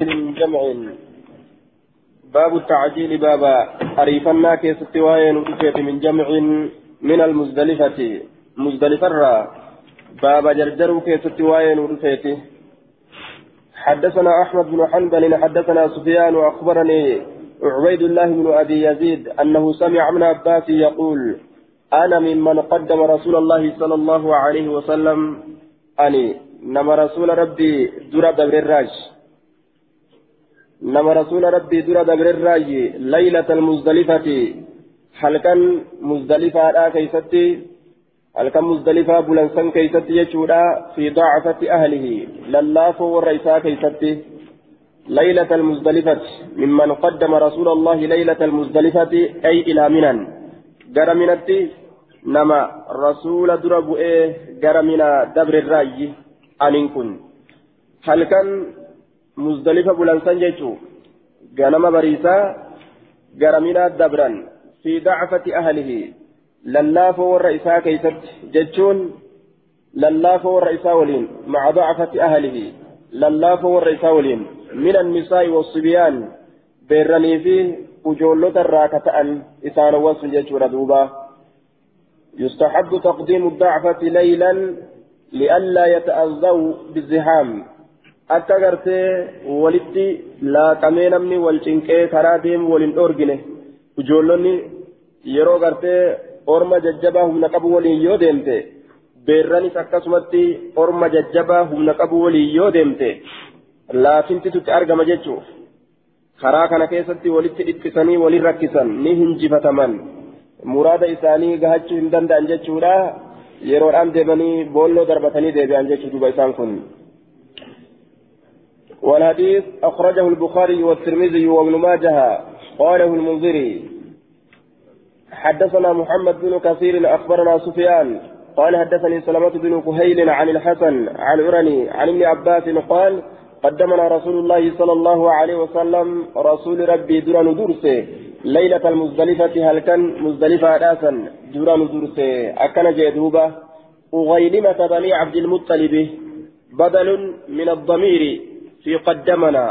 من جمع. باب التعجيل baaba ariifannaa keessatti ta'e من جمع من المزدلفة. مزدلفة baaba jarjaruu keessatti ta'e حدثنا أحمد بن حنبل حدثنا سفيان وأخبرني عبيد الله بن أبي يزيد أنه سمع ابن عباس يقول أنا ممن قدم رسول الله صلى الله عليه وسلم. أني نما رسول ربي درى دبر الراج نما رسول ربي درى دبر الراج ليلة المزدلفة كان مزدلفة لا كيستي كان مزدلفة بلنسان كيستي يشورا في ضعفة أهله للاف والرئيسا كيستي ليلة المزدلفة ممن قدم رسول الله ليلة المزدلفة أي إلى منن جرمنتي نما رسول درب إيه جرمنا دبر الرأي أن كن مزدلفة بلانسان جيتو جنما بريسا جرمنا دبرا في ضعفة أهله للاف والرئيسا كيست جتشون للاف والرئيسا ولين مع ضعفة أهله للاف والرئيسا ولين من النساء والصبيان بيرني في وجولة الراكة إسان وصف جتشور دوبا يستحب تقديم الضعفة ليلا لئلا يتأذوا بالزحام akka gartee walitti laaqamee namni wal cinqee karaa deemu waliin dhoorgine ijoollonni yeroo gartee orma jajjabaa humna qabu waliin yoo deemte beerranis akkasumatti orma jajjabaa humna qabu waliin yoo deemte laafintitti argama jechuuf karaa kana keessatti walitti dhiphisanii walin rakkisan ni hinjifataman muraada isaanii gahachuu hin danda'an jechuudha yeroodhaan deemanii boolloo darbatanii deebi'an jechuu duba isaan kun. والحديث أخرجه البخاري والترمذي وابن ماجه قاله المنذري. حدثنا محمد بن كثير أخبرنا سفيان قال حدثني سلمة بن كهيل عن الحسن عن عرني عن ابن عباس قال قدمنا رسول الله صلى الله عليه وسلم رسول ربي دران درسه. ليلة المزدلفة هل كان مزدلفة راسا دران درسه. أكن جدوبة أغيلمة بني عبد المطلب. بدل من الضمير. في قدمنا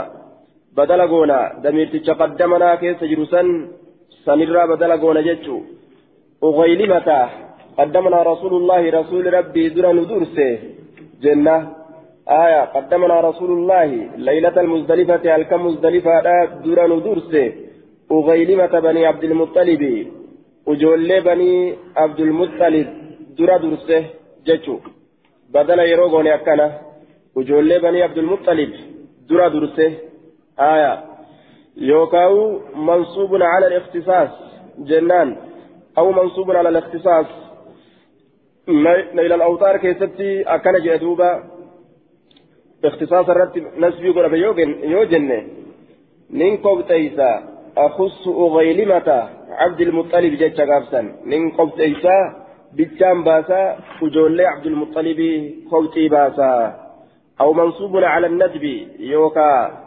بدل قونا دمير تقدمنا كيس جرسا سنرى بدل قونا جتشو أغيلمة قدمنا رسول الله رسول ربي دران درسه جنة آية قدمنا رسول الله ليلة المزدلفة الكم مزدلفة دران درسه أغيلمة بني عبد المطلب وجول بني عبد المطلب درا درسه جتشو بدل يروغوني أكنا وجول بني عبد المطلب درا درسه آية يوكاو منصوب على الاختصاص جنان أو منصوب على الاختصاص نيل الأوتار كيستي أكن جدوبا اختصاص الرتب نسبي قرب يوجن نين قبتيسا أخص أغيلمة عبد المطلب جتشا قابسا نين قبتيسا بيتشان باسا وجولي عبد المطلب خوتي باسا أو منصوب على الندب يوكا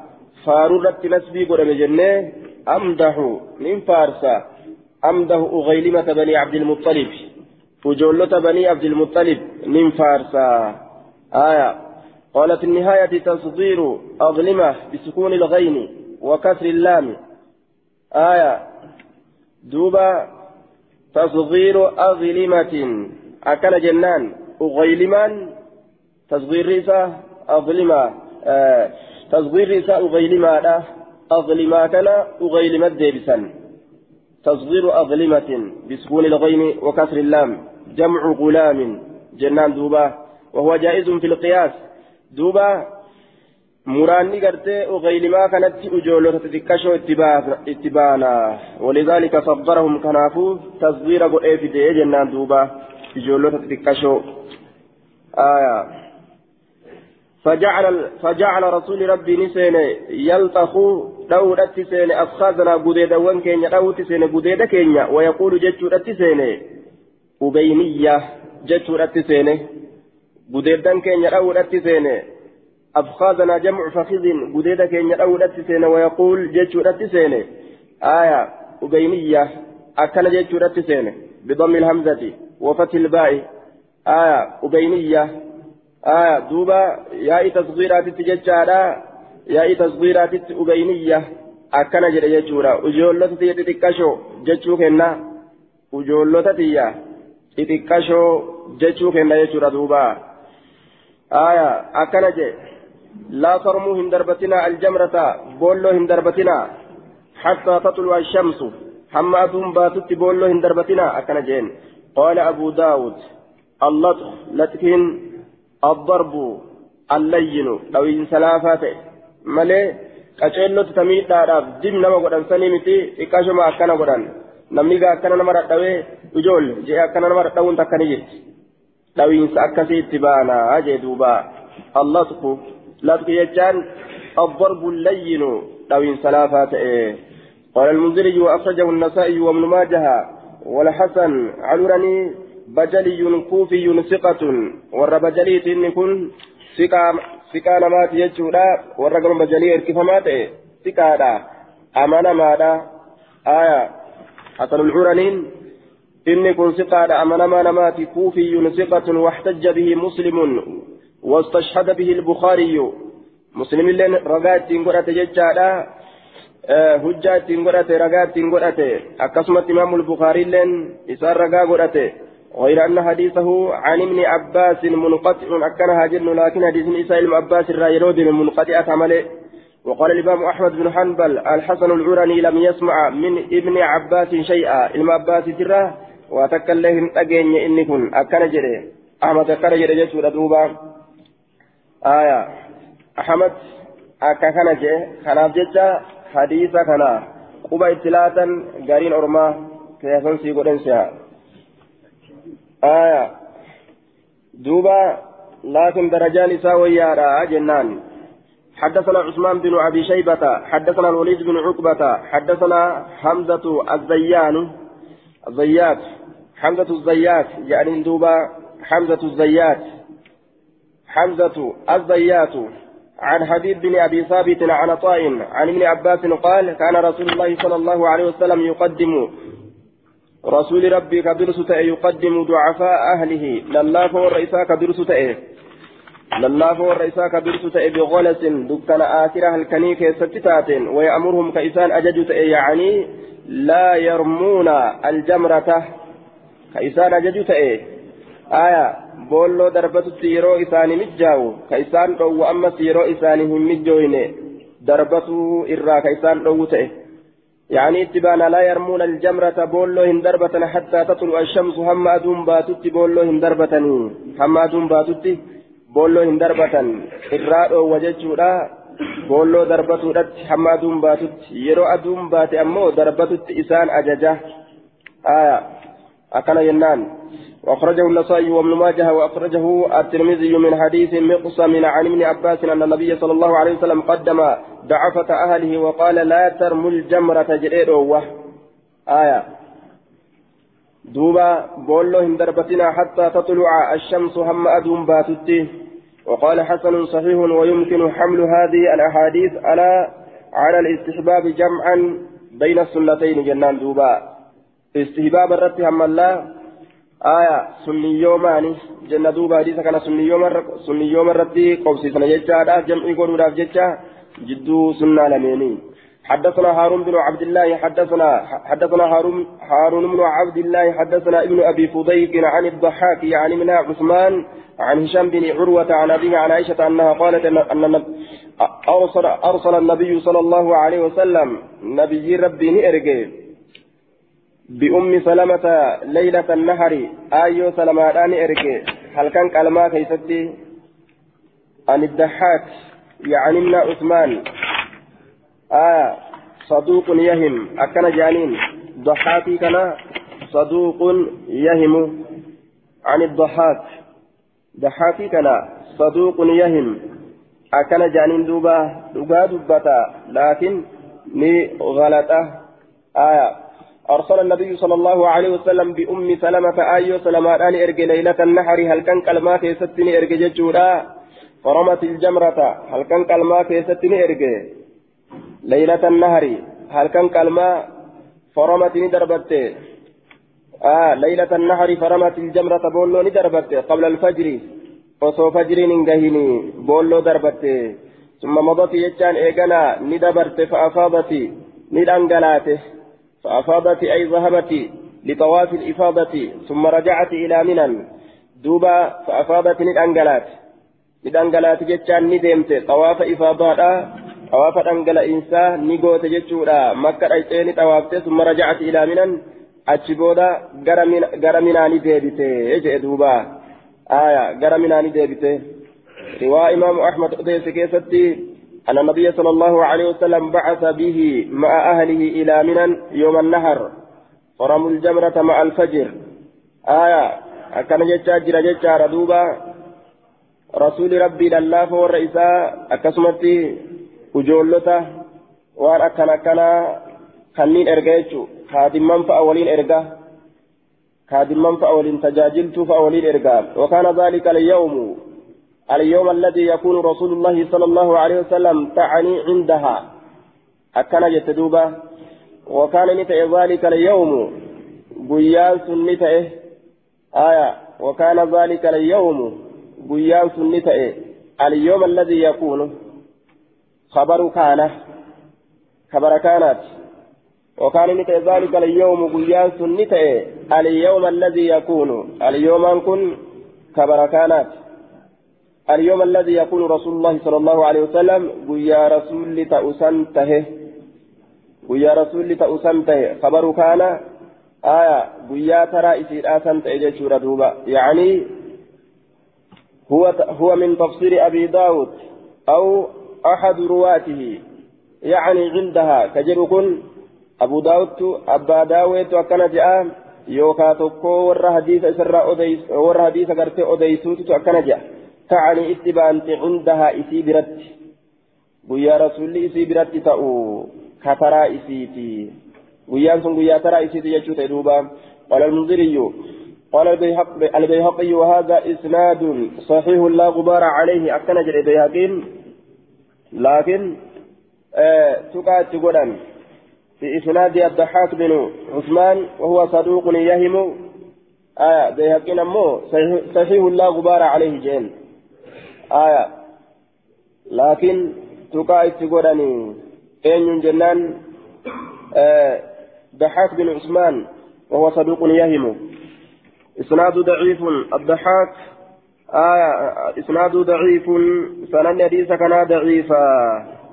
فارورة نسبي قرم جنة أمده من فارسا أمده أغيلمة بني عبد المطلب وجولة بني عبد المطلب من فارسا. آية قال في النهاية تصدير أظلمة بسكون الغين وكسر اللام. آية دوبا تصغير أظلمة أكل جنان أغيلمان تصغير ريسة أظلمة آه تصغير ريسة أغيلما أظلما كان أغيلمة ديبسا تصغير أظلمة بسكون الغين وكسر اللام جمع غلام جنان دوبا وهو جائز في القياس دوبا gartee ughaylimaa kanatti ijoollota xixiqqashoo itti baana walidaalika sabbarahum kanaafuu tasgiira godhee fidee jennaan duuba ijoollota xixiqqashoo aayaa فجعل فجعل رسول ربي نسين يلطخ داود سين أفخاذنا قديدا وان كينيا داود سين قديدا كينيا ويقول جتشو سين. أبينية جتشو سين. قديدا كينيا داود سين. أفخاذنا جمع فخذ قديدا كينيا داود سين ويقول جتشو سين. آية أبينية أكل جتشو سين بضم الهمزة وفتح الباء. آية أبينية آية دوبا يا تصغيرات تججالا yaa'ii tasbiiraatitti ubeyniyya akkana jedhe jechuudha ujoollota tiyya xixiqqashoo jechuu kenna ujoollota tiyya xixiqqashoo jechuu kenna jechuudha duuba aya akkana jedhe laa sarmuu hin darbatinaa aljamrata boolloo hin darbatinaa hattaa taxlu'a ashamsu hamma aduun baatutti boolloo hin darbatinaa akkana jeen qaala abuu daawud اللطخ لتكين الضرب اللين أو إنسلافات ملي qaceelloo tamiidhaadhaaf dim nama godhan sanii miti xiqqaashuma akkana godhan namni gaa akkana nama dhadhawee ijoolle jee akkana nama dhadhawuun takka ni jirti dhawiinsa akkasii itti baanaa jee duuba allatku latku jechaan الضرب اللين dhawiinsa laafaa ta'e قال المنذري وأخرجه النسائي وابن ماجه والحسن علورني بجلي كوفي ثقة. ور بجلي كن ثقة ثقة نمات يجودا. ور قم بجلي اركفمات ثقة أمانة مادا. آية. حسن العرنين. كن ثقة أمانة ما نمات كوفي ثقة. واحتج به مسلم. واستشهد به البخاري. مسلم لين رقات قرأت ججادا. hujjaa ittiin godhate ragaa ittiin godhate akkasumatti imaamu البخاري isaan ragaa غير أن حديثه عن ابن عباس منقطع أكن هاجر لكن حديث إساء ابن عباس الرايرود منقطع عمله وقال الإمام أحمد بن حنبل الحسن العرني لم يسمع من ابن عباس شيئا. ابن عباس تراه وتكلهم أجين إني كن أكن جري. أحمد أكن جري جسور دوبا. آية. أحمد أكن جري. خلاف جتا حديث كنا. قبا اتلاتا قارين أرما. كيفن سيقولن سيها آية دوبا لكن درجان ساوية جنان حدثنا عثمان بن أبي شيبة حدثنا الوليد بن عقبة حدثنا حمزة الزيان الزيات حمزة الزيات يعني دوبا حمزة الزيات حمزة الزيات عن حبيب بن أبي ثابت عن طائن عن ابن عباس قال كان رسول الله صلى الله عليه وسلم يقدم رسول ربي كدرس تأي يقدم ضعفاء أهله. لله فهو الرئيسا كدرس تأي. لله فهو الرئيسا كدرس تأي بغلس دكان آخرة الكني كيستتات ويأمرهم كإسان أجج تأي. يعني لا يرمون الجمرة كإسان أجج تأي. آية. بولو دربت يرو إساني مجاو. كإسان رو. أمس يرو إساني هم مجوين دربته إرا كإسان رو تأي. يعني اتبانا لا يرمون الجمرة بولو هندربة حتى تطلع الشمس. هم أدوم باتت بولو هندربة هم أدوم باتت بولو هندربة إراد وججورا بولو دربة هم أدوم باتت يرو أدوم بات أمو دربة إسان أججة. آية. أكن ينان. وأخرجه النسائي وابن ماجه وأخرجه الترمذي من حديث مقسم عن ابن عباس أن النبي صلى الله عليه وسلم قدم دعفة أهله وقال لا ترموا الجمرة جريروة آية. دوبا بولو هندربتنا حتى تطلع الشمس هم أدوم باتتي. وقال حسن صحيح ويمكن حمل هذه الأحاديث على على الاستحباب جمعا بين السنتين جنان دوبا. استحباب الرد هم الله آية سني يوماني جنة دوبا حديث كان سني يوم سني يوم الرد قوسي سنة جتشا جمع يقولوا راف جتشا جدو سنة لميني حدثنا هارون بن عبد الله حدثنا حدثنا هارون هارون بن عبد الله حدثنا ابن ابي فضيل عن الضحاك يعني من عثمان عن هشام بن عروة عن أبيه عن عائشة أنها قالت أن أرسل أرسل النبي صلى الله عليه وسلم نبي ربي نئرجي بأم سلمة ليلة النهر آيو سلمان إرجي هل كان كلمة كيستي عن الضحاك يعني ابن عثمان آه صدوق يهم أكن جانين ضحاكي كان صدوق يهم عن الضحاك ضحاكي كان صدوق يهم أكن جانين دوبا دوبا دبتا لكن ني غلطة آية أرسل النبي صلى الله عليه وسلم بأم سلمة آيو سلمان إرجي ليلة النحر هل كان كلمات يستني إرجي ججورا؟ فرمت الجمرة هل كان كلمة كيستني إرجع ليلة النهر هل كان كلمة؟ فرمت ندربت. آه ليلة النهر فرمت الجمرة بولو ندربت. قبل الفجر وصو فجر نجهني بولو دربت. ثم مضت يجان إيقنا ندبرت فأفاضت ندنقلات. فأفاضت أي ذهبت لطواف الإفاضة ثم رجعت إلى منى دوبا فأفاضت ندنقلات ندنقلات جتان ندمت طواف إفاضة طواف دنقل إنسان نقوت جتشورا مكة أيتين طوافت ثم رجعت إلى منى أتشبودا غرمنا ندبت يجئ دوبا؟ آية غرمنا ندبت رواية إمام أحمد أديس كيستي أن النبي صلى الله عليه وسلم بعث به مع أهله إلى منى يوم النهر ورموا الجمرة مع الفجر. آية أكن جتشا جرا جتشا ردوبا. رسول ربي لله والرئيسا أكسمتي وجولتا وأن أكن أكنا خنين إرجيتشو خادمان فأولين إرجاه خادمان فأولين تجاجلت فأولين إرجاه وكان ذلك اليوم. اليوم الذي يكون رسول الله صلى الله عليه وسلم تعني عندها. أكن جتدوبا وكان نتأ ذلك اليوم. قيان سنتأ آية. وكان ذلك اليوم. قيان سنتأ اليوم الذي يكون. خبر كان. خبر كانت. وكان نتأ ذلك اليوم. قيان سنتأ اليوم الذي يكون. اليوم كن. خبر كانت. اليوم الذي يكون رسول الله صلى الله عليه وسلم ويا رسول تأسنته ويا رسول تأسنته خبر كان آية ويا ترى إسير آسنته جيشورة دوبا يعني هو هو من تفسير أبي داود أو أحد رواته. يعني عندها كجركن أبو داود أبا داود وكان جاء يوكا تكو ور حديث سر ور حديث قرت أديسوت وكان جاء. تعني اتبانت عندها إسي برت. ويا رسول إسي برت تأو. كترى إسيتي ويا سن ويا ترى إسيتي يجو تدوبا. قال المنذري. قال البيهقي وهذا إسناد صحيح لا غبار عليه. أكن جري بيهقين. لكن آه تقعد تقولا في إسناد الضحاك بن عثمان وهو صدوق يهم. آية بيهقين أمو صحيح لا غبار عليه جين آية. لكن تقاعد تقولني أين جنان آه ضحاك بن عثمان وهو صدوق يهم إسناد ضعيف. الضحاك آية إسناد ضعيف. سنن حديث كان ضعيفا.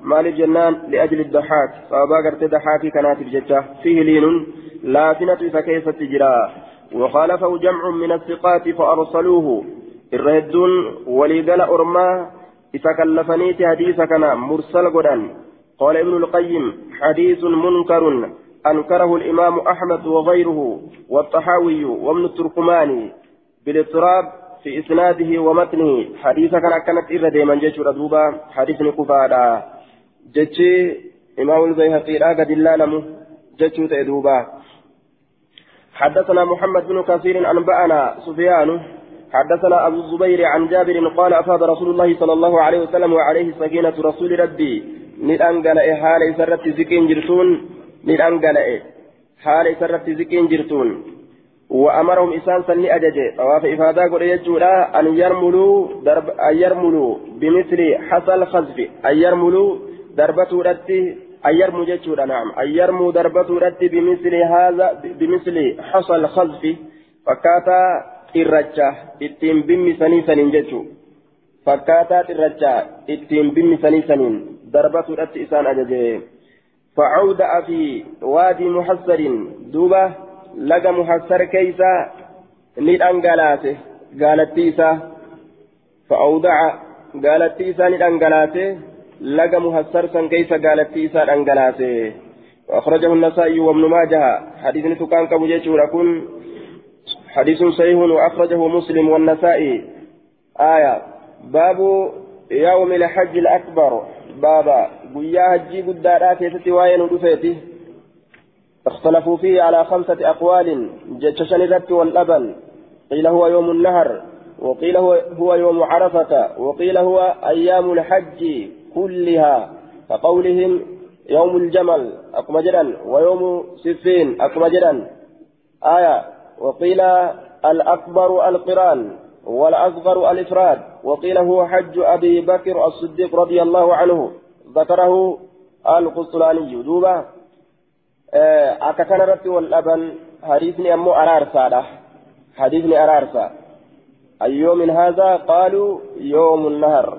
مال الجنان لأجل الضحاك. فأبا قرت ضحاكي كانت الججة فيه لين لافنة فكيف تجرى. وخالفه جمع من الثقات فأرسلوه. الرهدون وليقل أرما إذا كلفنيت حديث كان مرسل قدان قال ابن القيم حديث منكر أنكره الإمام أحمد وغيره والطحاوي وابن التركماني بالاضطراب في إسناده ومتنه حديث كان كانت إذا ديما جيش ردوبا حديث نكفادا جيش إمام البيهقي لا قد الله نمو جيش تأدوبا حدثنا محمد بن كثير أنبأنا سفيان حدثنا أبو الزبير عن جابر قال أفاد رسول الله صلى الله عليه وسلم وعليه سكينة رسول ربي. نتأنقل حال سرت زكين جرتون؟ نتأنقل حال سرت زكين جرتون. وأمرهم إسان سني أججي. طواف إفادة قل يجولا أن يرملوا درب أن يرملوا بمثل حصى الخزف أن يرملوا دربة رتي أن يرموا ججولا نعم. أن يرموا دربة رتي بمثل هذا بمثل حصى الخزف فكاتا irracha ittiin bimmisanii saniin jechuun fakkaataa irracha ittiin bimmisanii saniin darbatuudhatti isaan ajaje. فعودأ في وادي محسر دوبة لقى محسر كيسا ندانقلاته قالت تيسا فأودع قالت تيسا ندانقلاته لقى محسر سن كيسا قالت تيسا دانقلاته وأخرجه النسائي وابن ماجه حديث نتوكان كبجيش ولكن حديث صحيح وأخرجه مسلم والنسائي. آية. باب يوم الحج الأكبر. بابا قيا هجي قدارا كيست وين ودفيته. اختلفوا فيه على خمسة أقوال. جتشن الرت واللبن قيل هو يوم النهر. وقيل هو, هو يوم عرفة. وقيل هو أيام الحج كلها. كقولهم يوم الجمل. أقمجرا ويوم سفين أقمجرا آية. وقيل الأكبر القران والأصغر الإفراد وقيل هو حج أبي بكر الصديق رضي الله عنه ذكره القسطلاني. دوبا أكثر رت والأبن حديثني أمو أرارسا حديثني أرارسا. أي يوم هذا؟ قالوا يوم النهر.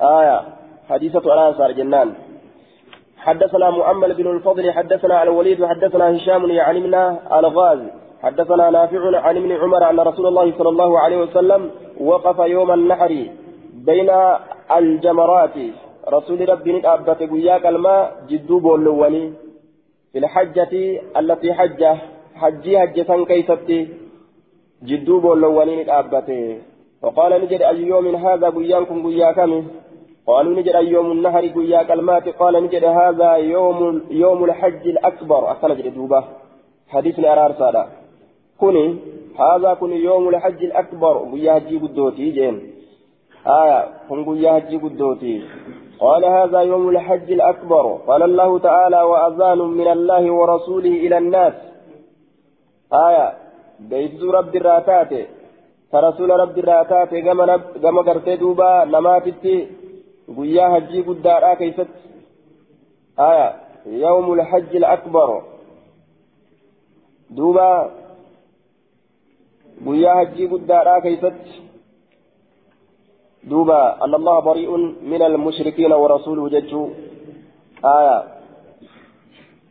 آية حديثة أرارسا جنان. حدثنا مؤمل بن الفضل حدثنا الوليد وحدثنا هشام يعلمنا الغازي حدثنا نافع عن ابن عمر أن رسول الله صلى الله عليه وسلم وقف يوم النحر بين الجمرات. رسول ربي نتأبت قياك الماء جدو بولواني في الحجة التي حجة حجي حجة كيستي جدو بولواني نتأبت وقال نجد أي يوم هذا قيانكم قياكم؟ قالوا نجد يوم النهر قياك الماء؟ قال نجد هذا يوم يوم الحج الأكبر. أكل نجد دوبة. حديثنا أرار سادا كوني هذا كن يوم الحج الأكبر قيا حجي قدوتي جين آية قيا حجي قدوتي قال هذا يوم الحج الأكبر قال الله تعالى وأذان من الله ورسوله إلى الناس آية بيت رب الراتات فرسول رب الراتات كما قرت دوبا نماتتي قيا حجي قدارا كيست آية يوم الحج الأكبر دوبا guyyaa hajjii guddaadhaa keeysatti duuba an allaha bari'un min almushrikiina warasuuluhu jechuu aya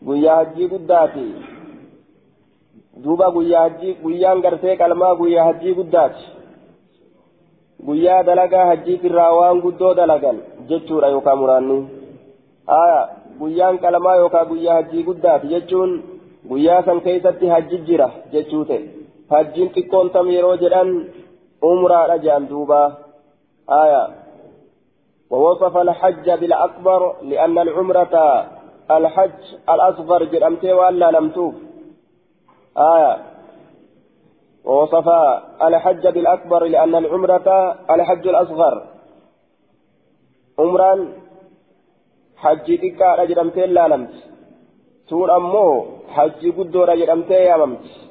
guyyaa hajjii guddaati duuba guyyaa hajjii guyyaan gartee qalmaa guyyaa hajjii guddaati guyyaa dalagaa hajjiitirraa waan guddoo dalagan jechuudha yookaan muraanni aya guyyaan qalmaa yookaan guyyaa hajjii guddaati jechuun guyyaa san keeysatti hajji jira jechuu ta'e hajjiin xiqqoon tam yeroo jedhan umraadha jedhan duuba. ووصف الحج بالأكبر لأن العمرة الحج الأصغر جرمتي وألا لم توف آية ووصف الحج بالأكبر لأن العمرة الحج الأصغر عمران حج تكا جرمتي لا لمت تور أمو حج قدور جرمتي يا ممت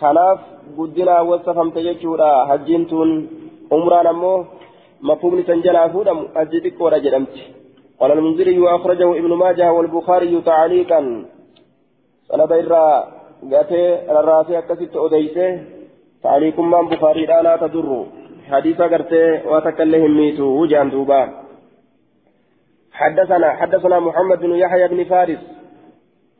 kanaaf guddinaa wasafamte jechuudha. Hajjiin tun umraan ammoo مفهوم سنجلا فودم أجدك ولا جدمت قال المنذري وأخرجه ابن ماجه والبخاري تعليقا سند إرى قاته الراسي أكست أديسه تعليق من بخاري لا تضر حديث قرته وتكلهم ميتو وجان دوبا حدثنا حدثنا محمد بن يحيى بن فارس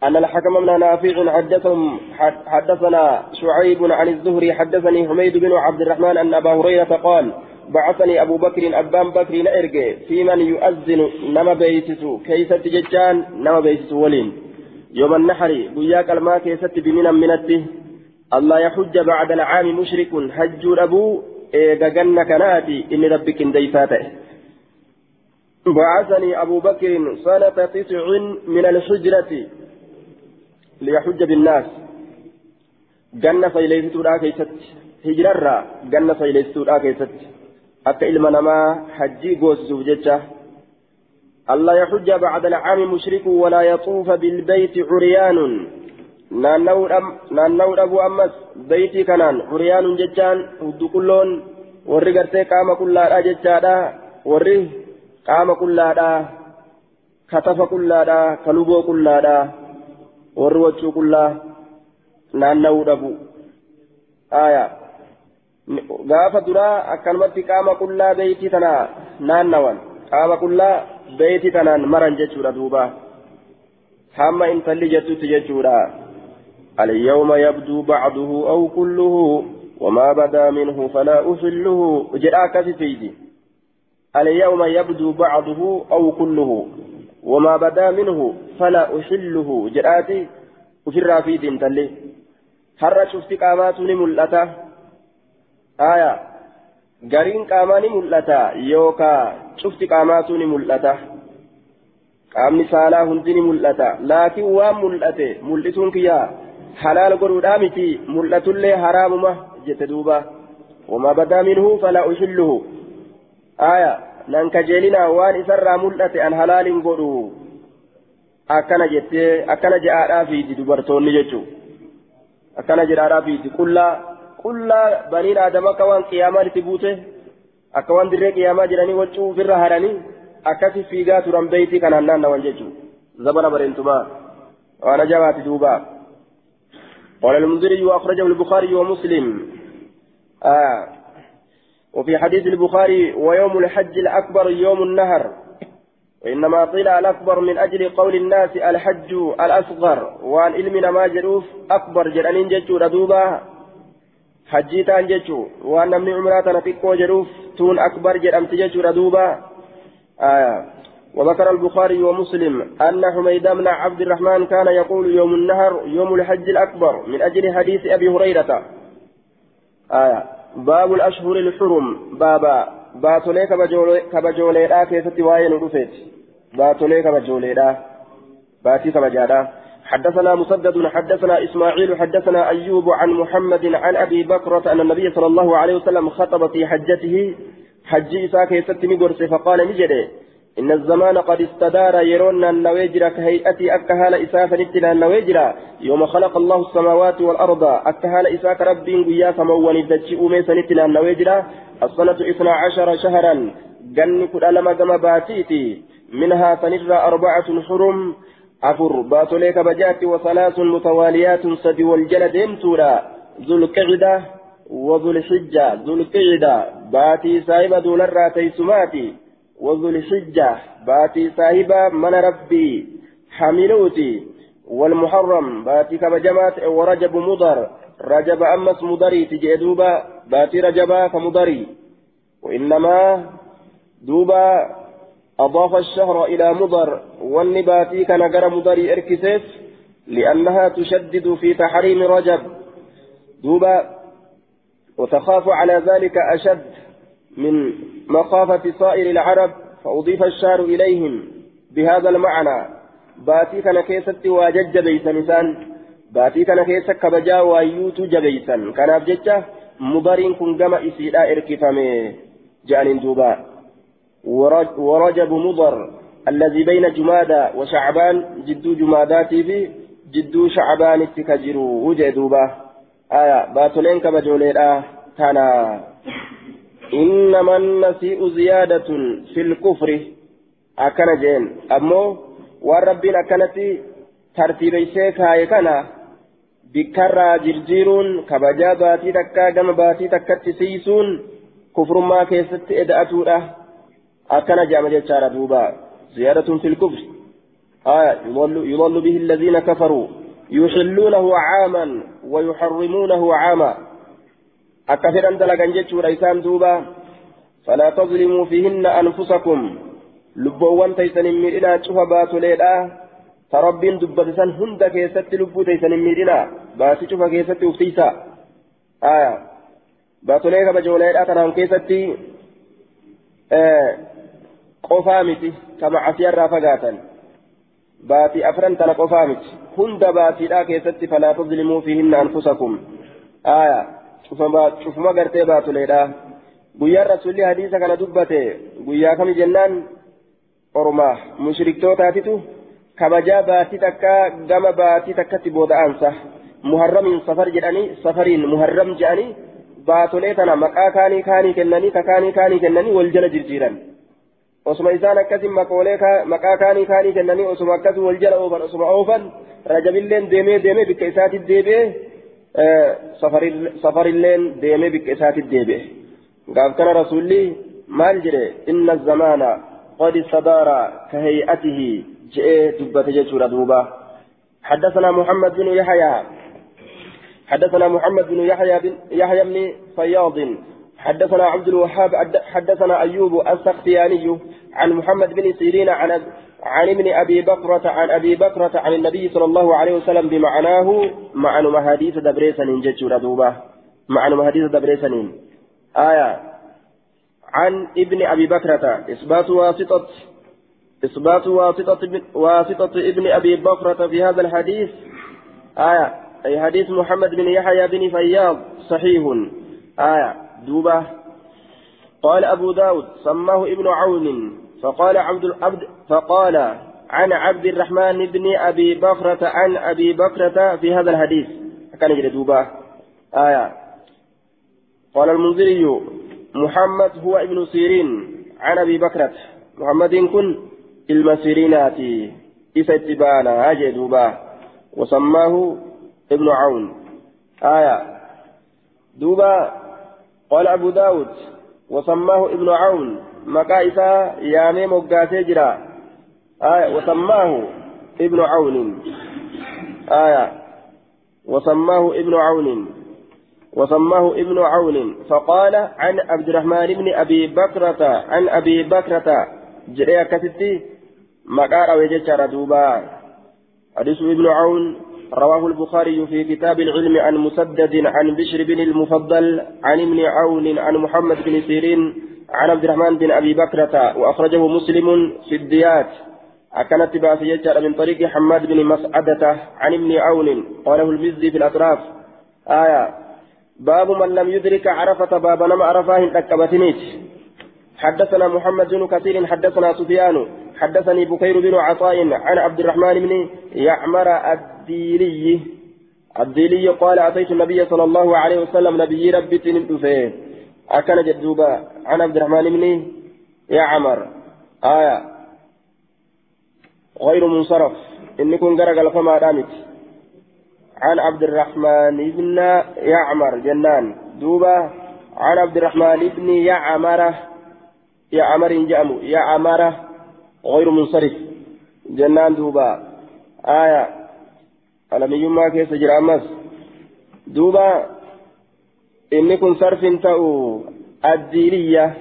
أن الحكم بن نافع حدثهم حدثنا شعيب عن الزهري حدثني حميد بن عبد الرحمن أن أبا هريرة قال بعثني أبو بكر أبان بكر نأرجع في من يؤذن نما بيتسو كيف تججان نما بيتسو ولين. يوم النحر وياك الماء كيست بمنا منته. الله يحج بعد العام مشرك حج أبو إيجاجن كناتي إن ربك ديفاته بعثني أبو بكر سنة تسع من الحجرة. ليحج بالناس جنة فيليستو لا كيست هجرة جنة فيليستو لا كيست akka ilma namaa hajjii goosisuuf jecha alla yaxujja bacda alcaami mushriku walaa yaxuufa bilbeyti curyaanun naanna'uu dhabuu ammas beeytii kanaan curyaanun jechaan hudduqulloon warri gartee qaama qullaadha jechaadha warri qaama qullaadha katafa qullaadha kaluboo qullaadha warri wachuu qullaa naanna'uu dhabu aayaa gaafa duraa akkanumatti qaama qullaa beeyti tana naannawan qaama qullaa beeyti tanaan maran jechuudha duuba hamma intalli jettutti jechuudha اليوم يبدو بعضه أو كله وما بدا منه فلا أحله جاءك في سيدي اليوم يبدو بعضه أو كله وما بدا منه فلا أحله جاءتي وفي الرافيد انتلي هر شفت قامات ملأته aya gariin qaamaa ni mul'ata yookaa cufti qaamaatu ni mul'ata qaamni saalaa hundi ni mul'ata laakiin waan mul'ate mul'isuun kiyyaa halaal godhuudhaa miti mul'atullee haraamuma jette duuba wamaa badaa minhu falaa ushilluhu aya nan kajeelinaa waan isarraa mul'ate an halaalin godhu akkana jettee akkana jedhaadhaa fiidi dubartoonni jechuu akkana jedhaadhaa fiidi qullaa qullaa baniin aadama akka waan qiyaamaa itti buute akka waan dirree qiyaamaa jedhanii waccuu ofirra haranii akkasi fiigaa turan beeytii kanaan naannawan jechuudha zabana bareentumaa waan ajabaati duuba قال المنذري وأخرجه البخاري ومسلم آه وفي حديث البخاري ويوم الحج الأكبر يوم النهر. وإنما قيل الأكبر من أجل قول الناس الحج الأصغر وأن علمنا ما جروف أكبر جرانين جتشو ردوبا حجيتان جتشو وأن من عمراتنا تكو جروف تون أكبر جرامت جتشو ردوبا. آية وذكر البخاري ومسلم أن حميد بن عبد الرحمن كان يقول يوم النهر يوم الحج الأكبر من أجل حديث أبي هريرة. آية باب الأشهر الحرم. بابا باتولي كبجولي لا كيست واين رفت باتولي كبجولي لا باتي كبجادا. حدثنا مسدد حدثنا إسماعيل حدثنا أيوب عن محمد عن أبي بكرة أن النبي صلى الله عليه وسلم خطب في حجته. حج إساء كيست نقرس فقال نجري إن الزمان قد استدار يرون النويجر كهيئتي أكهال إسافا نتنا النويجر يوم خلق الله السماوات والأرض أكهال إساك ربي قيا سموان الدجئ ميسا نتنا النويجر السنة إثنى عشر شهرا جن كل ألم باتيتي منها سنرى أربعة حرم أفر باتوليك بجأت وثلاث متواليات سدي والجلد امتورا ذو القعدة وذو الحجة ذو القعدة باتي سايبة دولار تيسماتي وذو الحجة باتي صاحبة من ربي. حملوتي. والمحرم باتي كبجمات ورجب مضر. رجب أمس مضري تجي دوبا. باتي رجبا كمضري وإنما دوبا أضاف الشهر إلى مضر. والنباتي كان جرى مضري إركسيس لأنها تشدد في تحريم رجب. دوبا وتخاف على ذلك أشد من مخافة صائر العرب فأضيف الشار إليهم بهذا المعنى. باتي كان كيست واجج بيسا نسان باتي كان كيست كبجا وايوت جبيسا كان أبججة مضرين كن جمع إسيلا إركفامي. جان دوبا. ورجب مضر الذي بين جمادى وشعبان جدو جماداتي في جدو شعبان اتكجروا وجه دوبا. آية باتولين كبجولين تانا. إنما النسيء زيادة في الكفر. أكن جين. أمو والربين أكنتي ترتيب شيكا يكنا بكرة جرجيرون كبجا باتي تكا جم باتي تكا تسيسون. كفر ما كيست إدأتورة أكن جام جتشارة دوبا. زيادة في الكفر. آية يضل, يضل به الذين كفروا. يحلونه عاما ويحرمونه عاما. Akka fedhan dalagan jechuudha isaan duuba falaa tazlimuu fiihinna anfusakum lubboowwan taysan hin miidhinaa cufa baatoleedha ta rabbiin dubbate san hunda keessatti lubbuu taysan hin miidhinaa baasii cufa keessatti uftiisa aya baatolee kabajooleedha kanaan keessatti qofaa miti kama asiyarraa fagaatan baatii afran tana qofaa miti hunda baatiidha keessatti falaa tazlimuu fiihinna anfusakum aya cufuma gartee baatuleedha guyyaan rasuulli hadiisa kana dubbate guyyaa kami jennaan ormaa mushriktootaatitu kabajaa baatii takka gama baatii takkatti booda'aansa muharramiin safar jedhanii safariin muharram jedhanii baatolee tana maqaa kaanii kaanii kennanii kakaanii kaanii kennanii wal jala jirjiiran osuma isaan akkasin maqoolee maqaa kaanii kaanii kennanii osuma akkas wal jala oofan osuma oofan rajabilleen deemee deemee bikka isaatti deebi'ee bikka isaatti deebi'e gaaf kana rasuulli maal jedhe inna zamaana qad istadaara ka hay'atihi je'ee dubbate jechuudha duuba حدثنا محمد بن يحيى حدثنا محمد بن يحيى بن يحيى بن فياض حدثنا عبد الوهاب حدثنا أيوب السختياني عن محمد بن سيرين عن عن ابن أبي بكرة عن أبي بكرة عن النبي صلى الله عليه وسلم بمعناه معنى حديث دبريسن جتشو ردوبة معنى حديث دبريسن. آية. عن ابن أبي بكرة. إثبات واسطة إثبات واسطة واسطة ابن أبي بكرة في هذا الحديث. آية. أي حديث محمد بن يحيى بن فياض. صحيح. آية. دوبة. قال أبو داود سماه ابن عون. فقال عبد العبد فقال عن عبد الرحمن بن أبي بكرة عن أبي بكرة في هذا الحديث. كان يجري دوبة. آية. قال المنذري محمد هو ابن سيرين عن أبي بكرة. محمد كن المسيريناتي إذا اتبانا. أجدوبا وسماه ابن عون. آية. دوبا قال أبو داود وسماه ابن عون. مكائسا يامي مقاسي جرا آية وسماه ابن عون آية وسماه ابن عون وسماه ابن عون فقال عن عبد الرحمن بن أبي بكرة عن أبي بكرة جريا كتتي مقار وجدت دوبا حديث ابن عون رواه البخاري في كتاب العلم عن مسدد عن بشر بن المفضل عن ابن عون عن محمد بن سيرين عن عبد الرحمن بن أبي بكرة وأخرجه مسلم في الديات. أكنت بأسية من طريق حماد بن مسعدة عن ابن عون. قاله المزي في الأطراف. آية باب من لم يدرك عرفة باب نما عرفاه تكبتنيت حدثنا محمد بن كثير حدثنا سفيان حدثني بكير بن عطاء عن عبد الرحمن بن يعمر الديلي. الديلي قال أتيت النبي صلى الله عليه وسلم نبي ربي تندفه أكن جدوبا. عن عبد الرحمن بن يعمر. آية. غير منصرف. إن كن قرق فما دامت. عن عبد الرحمن بن يعمر. جنان. دوبا عن عبد الرحمن بن يعمر. يعمر جامو يعمر. غير منصرف. جنان دوبا آية. ألم يما كيس جرامس دوبا إني كن صرف تأو. الديلية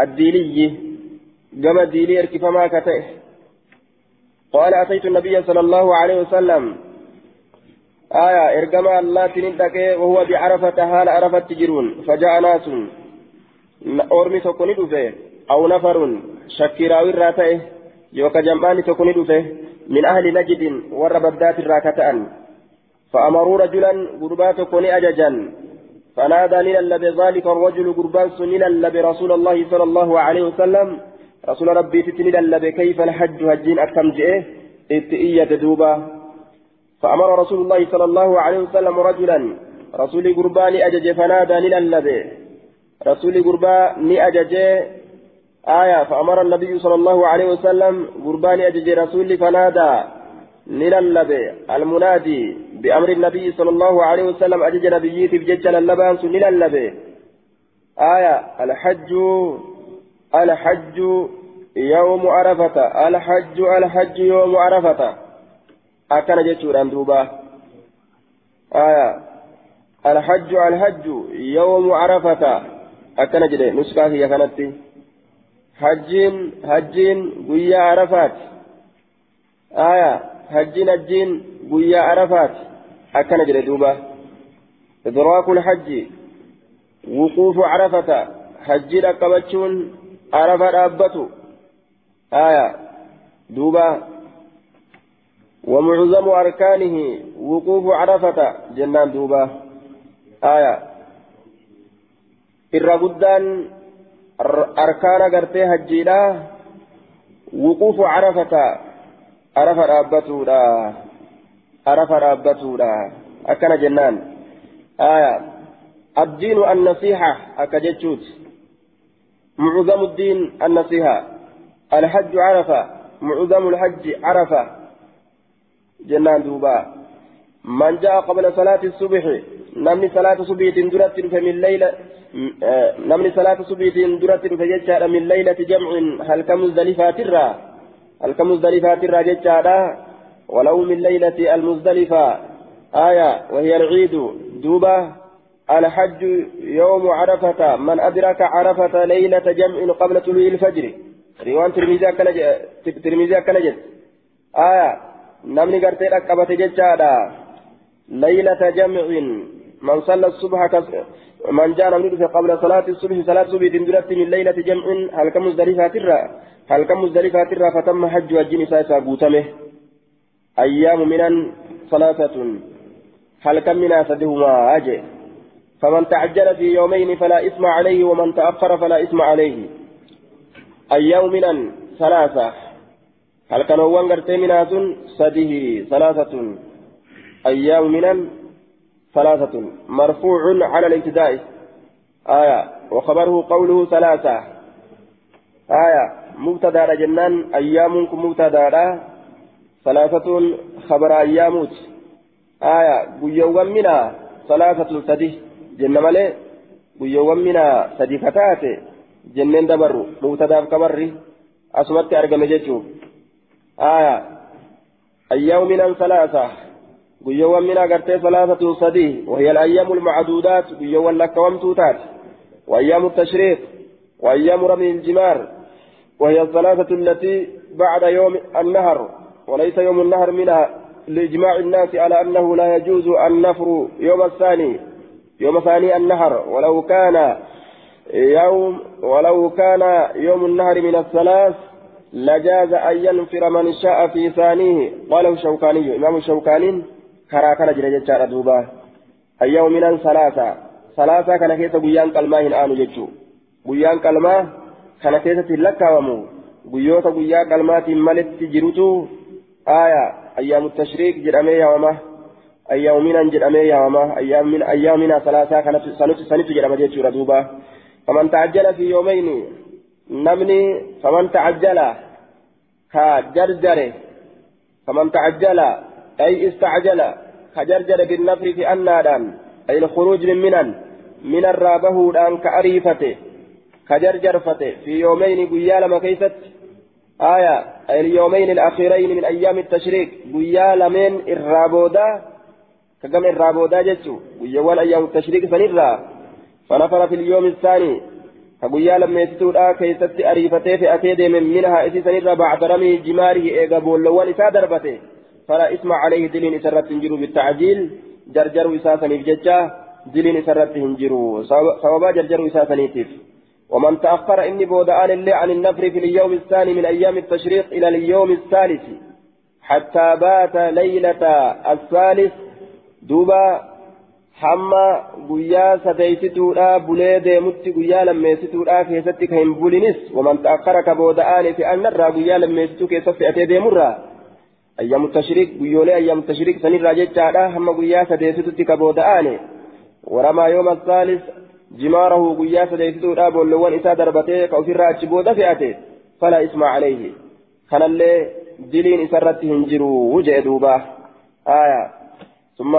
الديلي كما الديلي اركف ما كته قال أتيت النبي صلى الله عليه وسلم. آية إرجما الله تندك وهو بعرفة حال عرفة تجرون؟ فجاء ناس. أورمي تكوني أو نفر شكراوي الراتئه يوكا جمعاني تكوني من أهل نجد والربدات الراكتان فأمروا رجلا قربات كوني أججا. فنادى لنلب ذلك الرجل قربان لنلب رسول الله صلى الله عليه وسلم. رسول ربي تتنلب كيف الحج؟ هجين أكم جئه. اتئية دوبا. فأمر رسول الله صلى الله عليه وسلم رجلا. رسول قربان أجج فنادى للنبي رسول قربان أجج. آية فأمر النبي صلى الله عليه وسلم قربان أجج رسول فنادى. للنبي المنادي بأمر النبي صلى الله عليه وسلم أجج نبييت بجج للبان للنبي آية الحج الحج يوم عرفة الحج الحج يوم عرفة akkana jechuudhaan duuba alhajju alhajju yawmu arafata akkana jedhe nuskaa kiyya kanatti hajjiin hajjiin guyyaa arafaati aya hajjiin hajjiin guyyaa arafaati akkana jedhe duuba idraaku lhajji wuquufu arafata hajjii dhaqqabachuun arafa dhaabbatu aya duuba ومعظم أركانه وقوف عرفة جنان دوبا آية الرغدان أركان قرتي هجيلا وقوف عرفة عرفة رابتولا عرفة رابتولا أكن جنان آية الدين النصيحة أكجتشوت معظم الدين النصيحة الحج عرفة معظم الحج عرفة جنان دوبا من جاء قبل صلاة الصبح نمني صلاة صبح درت من ليلة نمني صلاة صبح درت فجتشا من ليلة جمع هل الرا هل كمزدلفات الرا جتشا ولو من ليلة المزدلفة. آية وهي العيد. دوبا الحج يوم عرفة. من أدرك عرفة ليلة جمع قبل طلوع الفجر. ريوان ترمذي كنجت آية namni gartee dhaqqabate jechaadha laylata salla subha man jaa namni dhufe qabla salaati subhi salaat subiitiin duratti min laylati jamcin halka muzdalifaatirra halka muzdalifaatirra fatamma hajju wajjin isaa isaa guutame ayyaamu minan salaasatun halkan minaa sadihumaa aje فمن تعجل في يومين فلا إثم عليه ومن تأخر فلا إثم عليه أيام من ثلاثة هل كانوا وانغرتي منها سده ثلاثة أيام من ثلاثة. مرفوع على الابتداء. آية. وخبره قوله ثلاثة. آية. مبتدأ جنان. أيامكم مبتدأ. ثلاثة. خبر أياموت آية. قيوم منا ثلاثة سدي جنة مالي قيوم منا سدي كتاتي جنين دبر. مبتدأ كبري أسمت أرقم جيتشو. آية. أيام من ثلاثة. قيوم منا قرتي ثلاثة سدي وهي الأيام المعدودات قيوم لك ومتوتات وأيام التشريق وأيام رمي الجمار وهي الثلاثة التي بعد يوم النهر وليس يوم النهر منها لإجماع الناس على أنه لا يجوز النفر يوم الثاني يوم ثاني النهر ولو كان يوم ولو كان يوم النهر من الثلاث لجاز أن ينفر من شاء في ثانية قاله الشوكاني إمام الشوكاني كراكنا جرجة دوبا أيام من ثلاثة ثلاثة كان كيس بيان قلما هنآن جتشو بيان قلما كان كيس تلكاومو بيوتا بيان قلمات ملت جروتو آية أيام التشريك جرأمي يوما أيام من جرأمي يوما أيام من أيامنا ثلاثة كانت سنت سنت جرأمي جتشو دوبا فمن تعجل في يومين نمني فمن تعجل كجرجر فمن تعجل أي استعجل كجرجر بالنفر في النادان أي الخروج من منن من الرابه دان كأريفته كجرجرفته في يومين قيال كيست آية أي اليومين الأخيرين من أيام التشريك قيال من الرابودا كجمع الرابودا جتشو قيوان أيام التشريك سنرى فنفر في اليوم الثاني فقيا لما يستودا كيست أريفته في أتيد من منها إسي سنرى بعد رمي جماره إيقا بولوان إسا دربته. فلا اسم عليه دلين إسرت تنجروا بالتعجيل جرجروا إساسا ججا دلين إسرت تنجروا سوابا جرجروا إساسا نيتف ومن تأخر إني بودآن اللي عن النفر في اليوم الثاني من أيام التشريق إلى اليوم الثالث. حتى بات ليلة الثالث دوبا hamma guyyaa sadeessituudha bulee deemutti guyyaa lammeessituudha keessatti kan hin bulinis waman ta'akkara ka booda'aani fe'annarraa guyyaa lammeessituu keessa fe'atee deemurraa أيام التشريك بيولي أيام التشريك سنين راجتشا هم قيا سديستو كبودآني ورمى يوم الثالث جماره قيا سديستو راب واللوان إسا دربته كوفر راجبودة فئته فلا اسم عليه كان اللي دلين إسرته هنجروا وجه دوبا آية ثم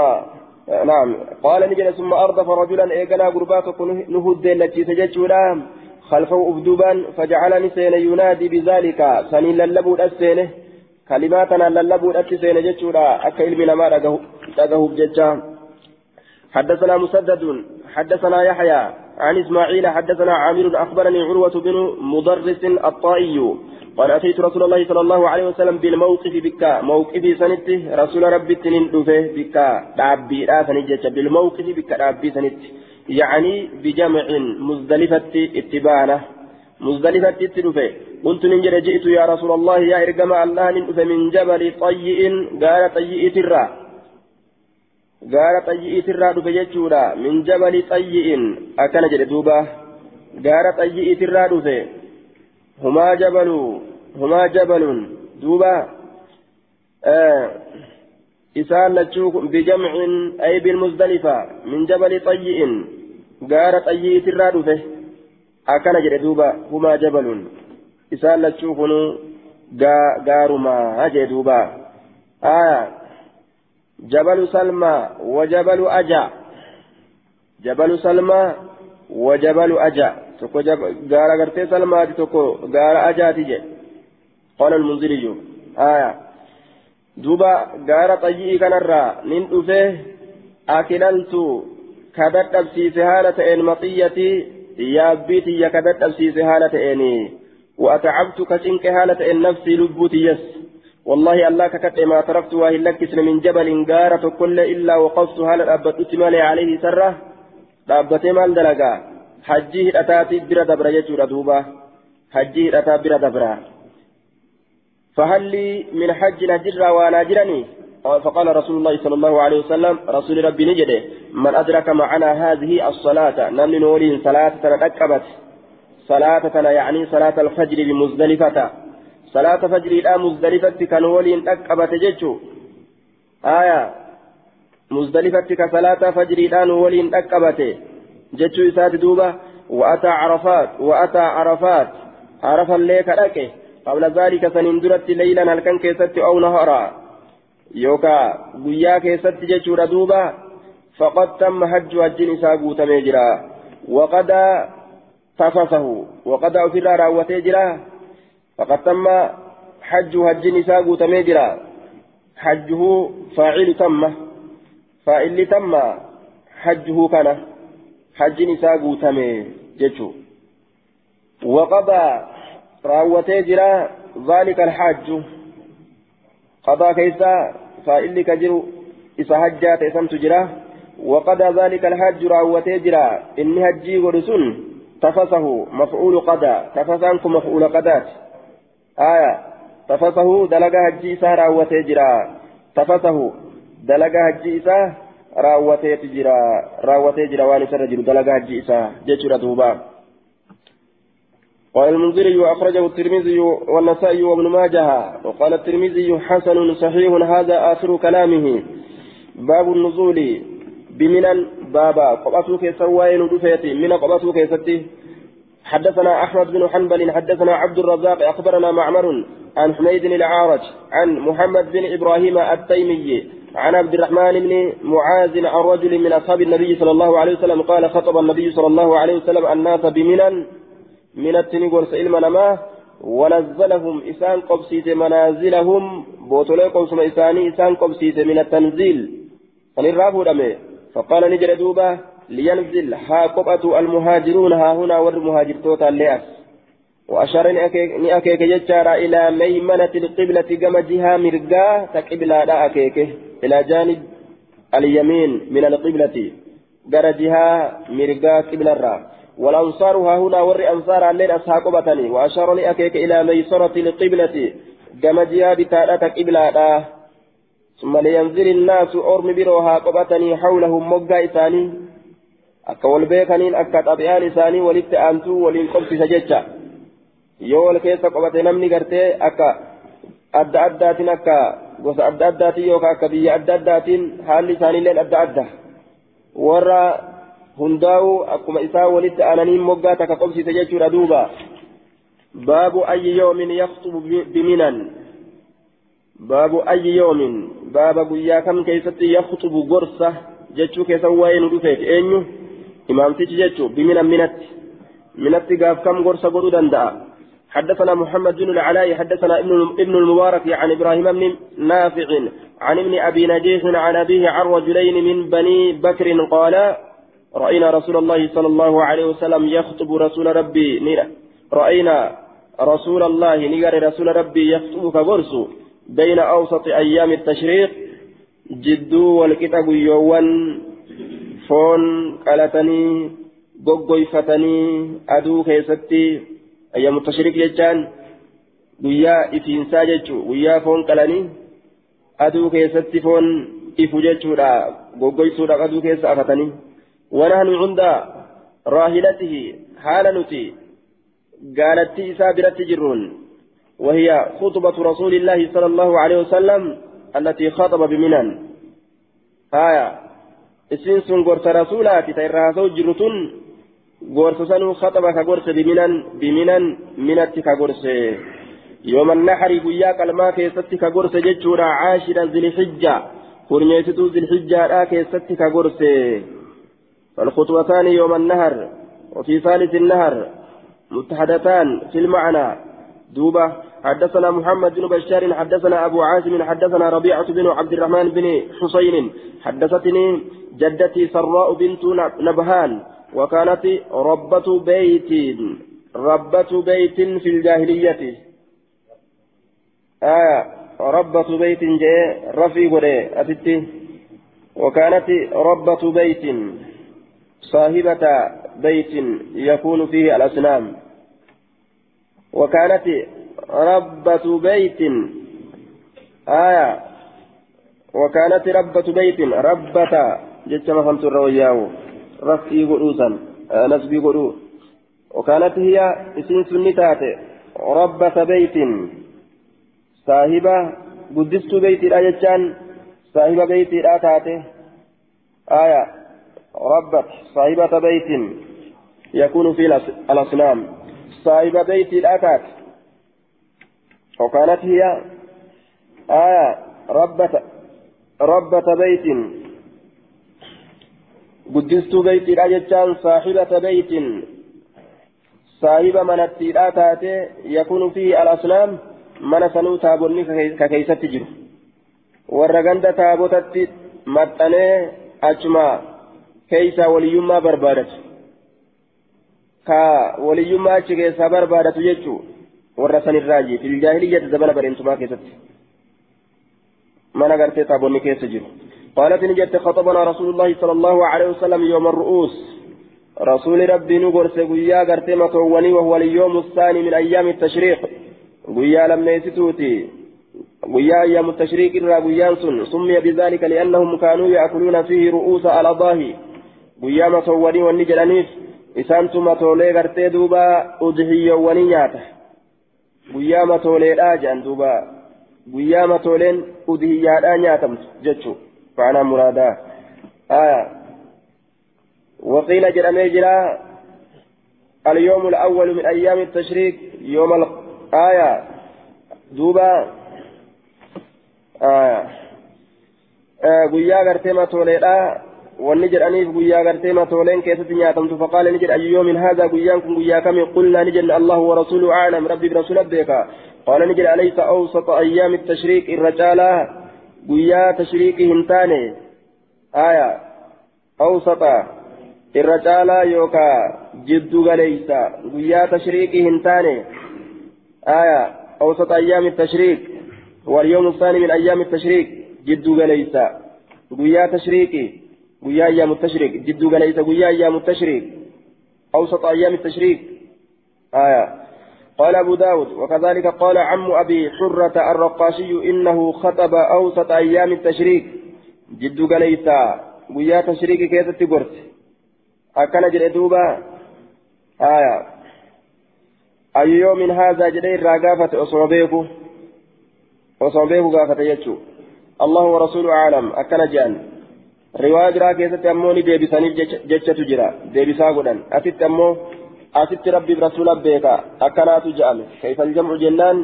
نعم قال نجد ثم أردف رجلا إيقنا قرباك نهد التي سجدت خلفه أبدوبا فجعلني سين ينادي بذلك سنين للبود السينه كلماتنا للبو أتسين جتشورا أكا إلمنا ما رقه بجتشا حدثنا مسدد حدثنا يحيى عن إسماعيل حدثنا عامر أخبرني عروة بن مضرس الطائي قال أتيت رسول الله صلى الله عليه وسلم بالموقف بكا موقفي سنته رسول ربي تنين دفه بكا دعبي لا بالموقف بكا دعبي سنته يعني بجمع مزدلفة اتبانه مزدلفة تدفه قلت ننجر جئت يا رسول الله يا إرقم الله ندفه من جبل طيء قال طيء ترى. قال طيء ترى دفه جتشورا. من جبل طيء أكن جلدوبة قال طيء ترى دفه. هما جبل هما جبل دوبة. آه. إسان بجمع أي بالمزدلفة. من جبل طيء قال طيء ترى دفه. Akkana jedhe duuba humaa jabaluun isaan lachuu kunu gaarumaa jedhe duuba jabalu salmaa wa jabalu aja jabalu salmaa wa jabalu aja tokko gaara gartee salmaati tokko gaara ajaati jedhe qala almunziriyyu aya duuba gaara xayyi'ii kanarraa nin dhufe akilaltu ka dadhabsiise haala ta'een maxiyyatii yaabbii tiyya ka dadhabsiise haala ta'eeni وأتعبت كشنك نفسي لبوتي يس والله الله ككت ما تركت وهي لكسن من جبل غارة كل إلا وقفت هالة أبت مالي عليه سرة أبت مال دلقا حجيه أتاتي برا دبرا يجور دوبا حجيه أتا برا دبرا فهل لي من حج نجر وأنا جرني فقال رسول الله صلى الله عليه وسلم رسول ربي نجده من أدرك معنا هذه الصلاة نمن نورين صلاة تنكبت صلاة تنا يعني صلاة الفجر بمزدلفة صلاة فجر لا مزدلفة كان ولين تكبت ججو آية مزدلفة كصلاة فجر لا ولين تكبت جتشو إسات دوبة وأتى عرفات وأتى عرفات عرفا ليك لك قبل ذلك سنندرت ليلا هل كان كيست أو نهارا يوكا قيا كيست جتشو دوبة فقد تم حج حج نساء تميجرا وقد تفسه وقد أفر راوتي جرا فقد تم حج حج نساء تميجرا حجه فاعل تم فاعل تم حجه كان حج نساء تمي جتشو وقضى راوتي جرا ذلك الحج قضى كيسا فاعل كجر إذا حجات إسمت جرا وقضى ذلك الحج راوتي جرا. إني هجي ورسول تفسه مفعول قضى تفسانكم مفعول قضات آية تفسه دلق هجي إسا راوتي جرا. تفسه دلق هجي إسا راوتي جرا. راوتي جرا وان سر جرو دلق هجي إسا جيشورا دوبا. قال المنذري أخرجه الترمذي والنسائي وابن ماجه وقال الترمذي حسن صحيح هذا آخر كلامه. باب النزول بمنن بابا قبطوك سوائن دفيتي من قبطوك ستي. حدثنا أحمد بن حنبل حدثنا عبد الرزاق أخبرنا معمر عن حميد العارج عن محمد بن إبراهيم التيمي عن عبد الرحمن بن معاذ عن رجل من أصحاب النبي صلى الله عليه وسلم قال خطب النبي صلى الله عليه وسلم الناس بمنن من التنقر سئل منما ونزلهم إسان قبسيت منازلهم بوتوليكم ثم إساني إسان قبسيت من التنزيل فنرافوا دمي فقال نجر دوبا لينزل ها قبأة المهاجرون ها هنا والمهاجر توتا الليأس وأشار نأكيك ججارا إلى ميمنة القبلة كما جهة مرقا تقبلا لا أكيك إلى جانب اليمين من القبلة قرى جهة مرقا قبل الرا والأنصار ها هنا ور أنصار الليل أصحاب قبتني وأشار نأكيك إلى ميسرة القبلة بتالا تقبلا لا ثم لينزل الناس أرم بروها قبتني حولهم مقا إساني beekaniin akka xabi'aan isaanii walitti aantuu waliin qobsisa jecha yoo wal keessa qobate namni gartee akka adda addaatiin akka gosa adda addaatiin yookaan akka biyya adda addaatiin haalli isaaniillee adda adda warra hundaa'u akkuma isaa walitti aananii moggaa takka qobsise jechuudha duuba baabu ayyi yoomin yaxxubu biminan baabu ayyi yoomin baaba guyyaa kam keessatti yaxxubu gorsa jechuu keessa waa'ee nu dhufeeti eenyu إمامتي جيتشو بمن منت منت قاف كم قرص قدو دندأ حدثنا محمد بن العلاء حدثنا ابن المبارك عن إبراهيم بن نافع عن ابن ابي نجيح عن ابيه عن رجلين من بني بكر قال راينا رسول الله صلى الله عليه وسلم يخطب رسول ربي راينا رسول الله نجر رسول ربي يخطب كبرس بين اوسط أيام التشريق جدو والكتاب يوان foon qalatanii goggoyfatanii aduu keessatti ayyamu tashriik jechaan guyyaa ifiinsaa jechuu guyyaa foon qalanii aduu keessatti foon ifu jechuudha goggoysuudhaaf aduu keessa afatanii cunda raahilatihi haala nuti gaalattii isaa biratti jirruun وهي خطبة رسول الله صلى الله عليه وسلم التي خطب بمنن آية isiin sun gorsa rasuulaati ta irraa haasa'u jirru tun gorsa sanuu khaxaba ka gorse biminan biminan minatti ka gorse yooman naxari guyyaa qalmaa keessatti ka gorse jechuudha caashira zilxijja kurnyeessituu zilxijjaadhaa keessatti ka gorse فالخطوتان يوم النهر وفي ثالث النهر متحدتان في المعنى. دوبة حدثنا محمد بن بشار حدثنا أبو عاصم حدثنا ربيعة بن عبد الرحمن بن حسين. حدثتني جدتي سراء بنت نبهان وكانت ربة بيت ربة بيت في الجاهلية. آه ربة بيت جاء رفي ولي أتتي. وكانت ربة بيت. صاحبة بيت يكون فيه الأصنام. وكانت ربة بيت. آية. وكانت ربة بيت. ربة. جتش ما فهمت الروياه رفي قدوسا آه نسبي قدو. وكانت هي اسم سنتات ربة بيت. صاحبة قدست بيت الأجتان صاحبة بيت الأتات آية. ربت صاحبة بيت يكون في الأصنام. صاحبة بيت الأكات وكانت هي آية ربة ربة بيت. قدست بيت الأجتان صاحبة بيت. صاحب من التيرات يكون فيه الأصنام من سنو تابوني ككيست جرو. ورغند تابوتت متني أجمع. كيسا وليما بربادت ka waliyyummaa achi keessaa barbaadatu jechuu warra san irraaji fil jaahiliyyati zabana bareentumaa keessatti. Mana gartee taabonni keessa jiru. قالت نجت خطبنا رسول الله صلى الله عليه وسلم يوم الرؤوس رسول ربي نقر سقويا قرتي متوني وهو اليوم الثاني من أيام التشريق قويا لم يستوتي قويا أيام التشريق إلا قويا سن سمي بذلك لأنهم كانوا يأكلون فيه رؤوس قويا متوني والنجلانيف إسانت متولي قرتي دوبا أدهي ونياته قويا متولي راجعا دوبا قويا متولين أدهيادها نياتمت جتشو معنى مرادا آية وقيل جرى جرى اليوم الأول من أيام التشريك يوم الآية دوبا آية guyyaa gartee matooleedha jedha ayyu yoomin haadha guyyaan kun guyyaa kami qulnaa ni jenna allahu warasuulu aclam rabbi birasula beeka qaala ni jedha alaysa awsata ayyaami tashriiq irra caalaa guyyaa tashriiqii hin taane aya awsata irra caalaa yookaa jiddu galeeysa guyyaa tashriiqii hin taane aya awsata ayyaami tashriiq واليوم الثاني من أيام التشريق جد جليسا قويا تشريقي قويا أيام التشريق جد جليسا قويا أيام التشريق أوسط أيام التشريق آية قال أبو داود وكذلك قال عم أبي حرة الرقاشي إنه خطب أوسط أيام التشريك جد قليتا ويا تشريك كيف تقرت أكن جلدوبا آية أي يوم هذا جدير راقافة أصوبيكو أصوبيكو قافة يجو الله ورسوله أعلم أكن جان رواية جرا كيسة أموني ديبساني جتشة جرا ديبسا قدن أتت أمو asitti rabbiif rasuula beeka akkanaatu je'ame kayfa aljamcu jennaan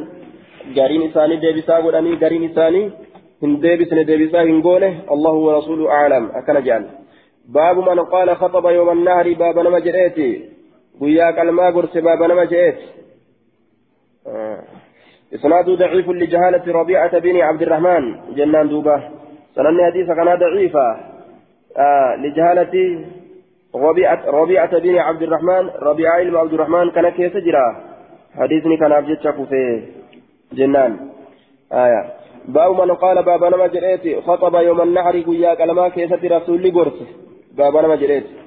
gariin isaanii deebisaa godhanii gariin isaanii hin deebisne deebisaa hin goone allahu warasuulu aclam akkana je'an baabu man qaala khaxaba yooma annahri baaba nama jedheeti guyyaa qalmaa gorse baaba nama jedheeti إسناد ضعيف لجهالة ربيعة بن عبد الرحمن جنان دوبة سنن حديث كان ضعيفة آه لجهالة ربيعة ربيعة بن عبد الرحمن ربيعة بن عبد الرحمن كان كيف جرى؟ حديثني كان أبجد في جنان. آية. باب من قال بابا نما جريتي خطب يوم النحر قيا كلمة كيسة رسول قرص. بابا نما جريتي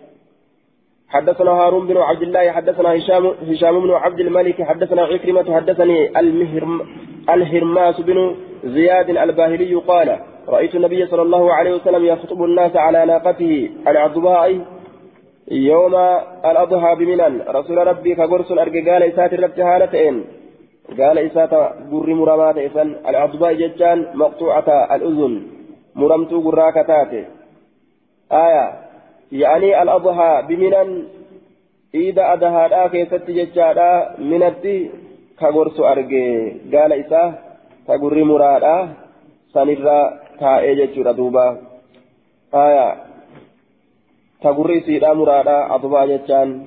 حدثنا هارون بن عبد الله حدثنا هشام هشام بن عبد الملك حدثنا عكرمة حدثني المهرم الهرماس بن زياد الباهلي قال رأيت النبي صلى الله عليه وسلم يخطب الناس على ناقته العضباء يوم الأضحى بمنن رسول ربي كقرص أرجع قال إسات الرب هالتين قال إسات قر مرمات إسان. الأضباء ججان مقطوعة الأذن. مرمت قراكتات آية. يعني الأضحى بمنن إذا أدها لا كيست ججادا منتي كقرص أرجع قال إسات كقر مرادا سنرى تائج جردوبا آية تقري سيدا مرادا أضبا جتان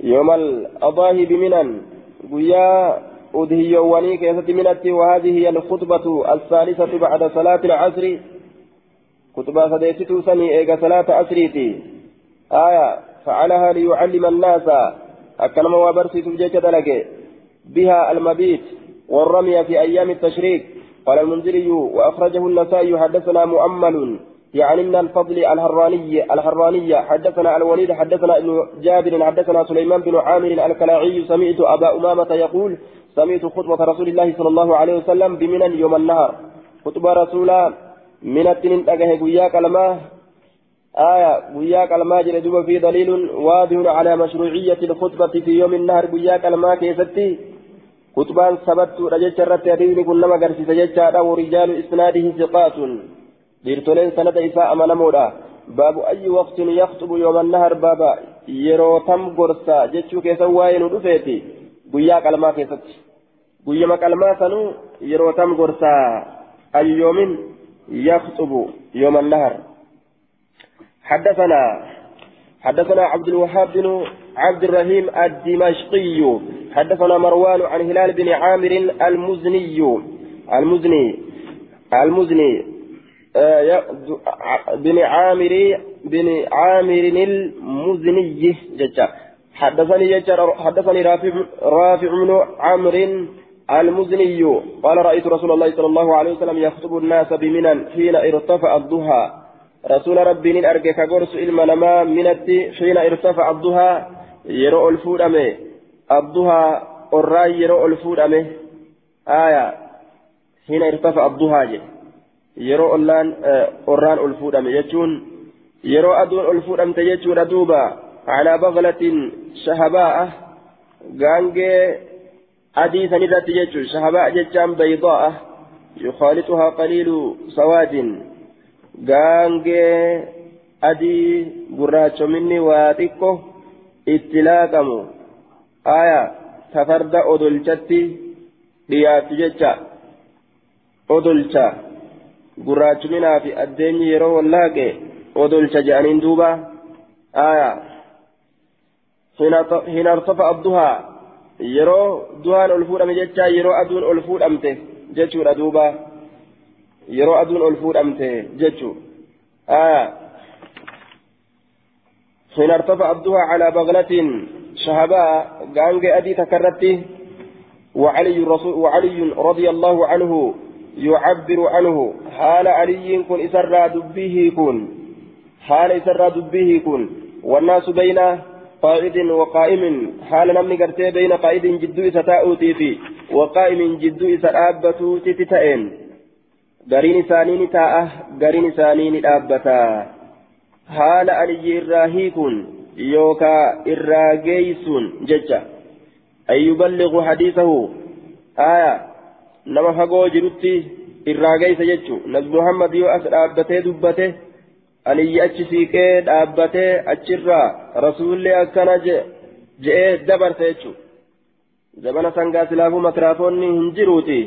يوم الأضاهي بمنن قيا أدهيواني كيست منتي وهذه هي الخطبة الثالثة بعد صلاة العصر خطبة سديستو سني إيغا صلاة عصريتي آية فعلها ليعلم الناس أكلم وبرسي تبجيك دلقي بها المبيت والرمي في أيام التشريك قال المنذري وأخرجه النسائي حدثنا مؤمل يعني من الفضل الهراني الهرانية حدثنا الوليد حدثنا ابن جابر حدثنا سليمان بن عامر الكلاعي سمعت أبا أمامة يقول سمعت خطبة رسول الله صلى الله عليه وسلم بمنن يوم النهر خطبة رسول من التنين أجه قيا كلمة آية قيا كلمة جلدوب في دليل واضح على مشروعية الخطبة في يوم النهر قيا كلمة كيستي. خطبان سبت رجل شرت يدين كلما قرسي سجد ورجال إسناده ثقات dhiirtoleen sanada isaa amanamoodha باب أي وقت يخطب يوم النهر بابا يروتم قرصا جتشو كيسا وين ودفيتي قويا كلمة كيست قويا كلمة سنو يروتم قرصا أي يوم يخطب يوم النهر حدثنا حدثنا عبد الوهاب بن عبد الرحيم الدمشقي. حدثنا مروان عن هلال بن عامر المزني. المزني. المزني. آه بن عامر بن عامر المزني. جتا حدثني حدثني رافع رافع بن عمرو المزني. قال رأيت رسول الله صلى الله عليه وسلم يخطب الناس بمنى حين ارتفع الضحى. رسول ربي نين أرجع كغرس إلما نما منتي حين ارتفع الضحى يرو الفود أمي الضحى الراي يرو الفود أمي آية حين ارتفع الضحى جي yeroo ollaan orraan ol fuudhame jechuun yeroo aduun ol fuudhamte jechuudha duuba calaa baqlatin shahabaa'a gaangee adii san irratti jechuun shahabaa'a jechaan gaangee adii gurraachominni waa xiqqo itti laaqamu aya tafarda odolchatti dhiyaatu jecha. Odolcha gurraachuminaa fi addeenyi yeroo wallaaqe odolcha je'aniin duuba. Aya hina irtafa abduhaa yeroo duhaan ol fuudhame jechaa yeroo aduun ol fuudhamte jechuudha duuba. Yeroo aduun ol fuudhamte jechuu aya hin artafa abduhaa calaa baqlatin shahabaa gaangee adii takkarratti وعلي, وعلي رضي الله عنه يعبر عنه حال علي كن إسرى دبه كن حال إسرى دبه كن والناس بين قائد وقائم حال نمني قرتي بين قائد جدو إساتاؤتي في وقائم جدو إساتابتو تتتئن قرين ثانين تاءه قرين ثانين أبتا حال علي الراهي كن يوكا الراجيسون ججا أن يبلغ حديثه آية irraa geessa jechuun nabi muhammad yoo as dhaabbatee dubbate aliyyi achi siiqee dhaabbatee achirraa rasuullee akkana je'ee dabarsa jechuun zabana sangaa silaafuu makiraafoonni hin jiruuti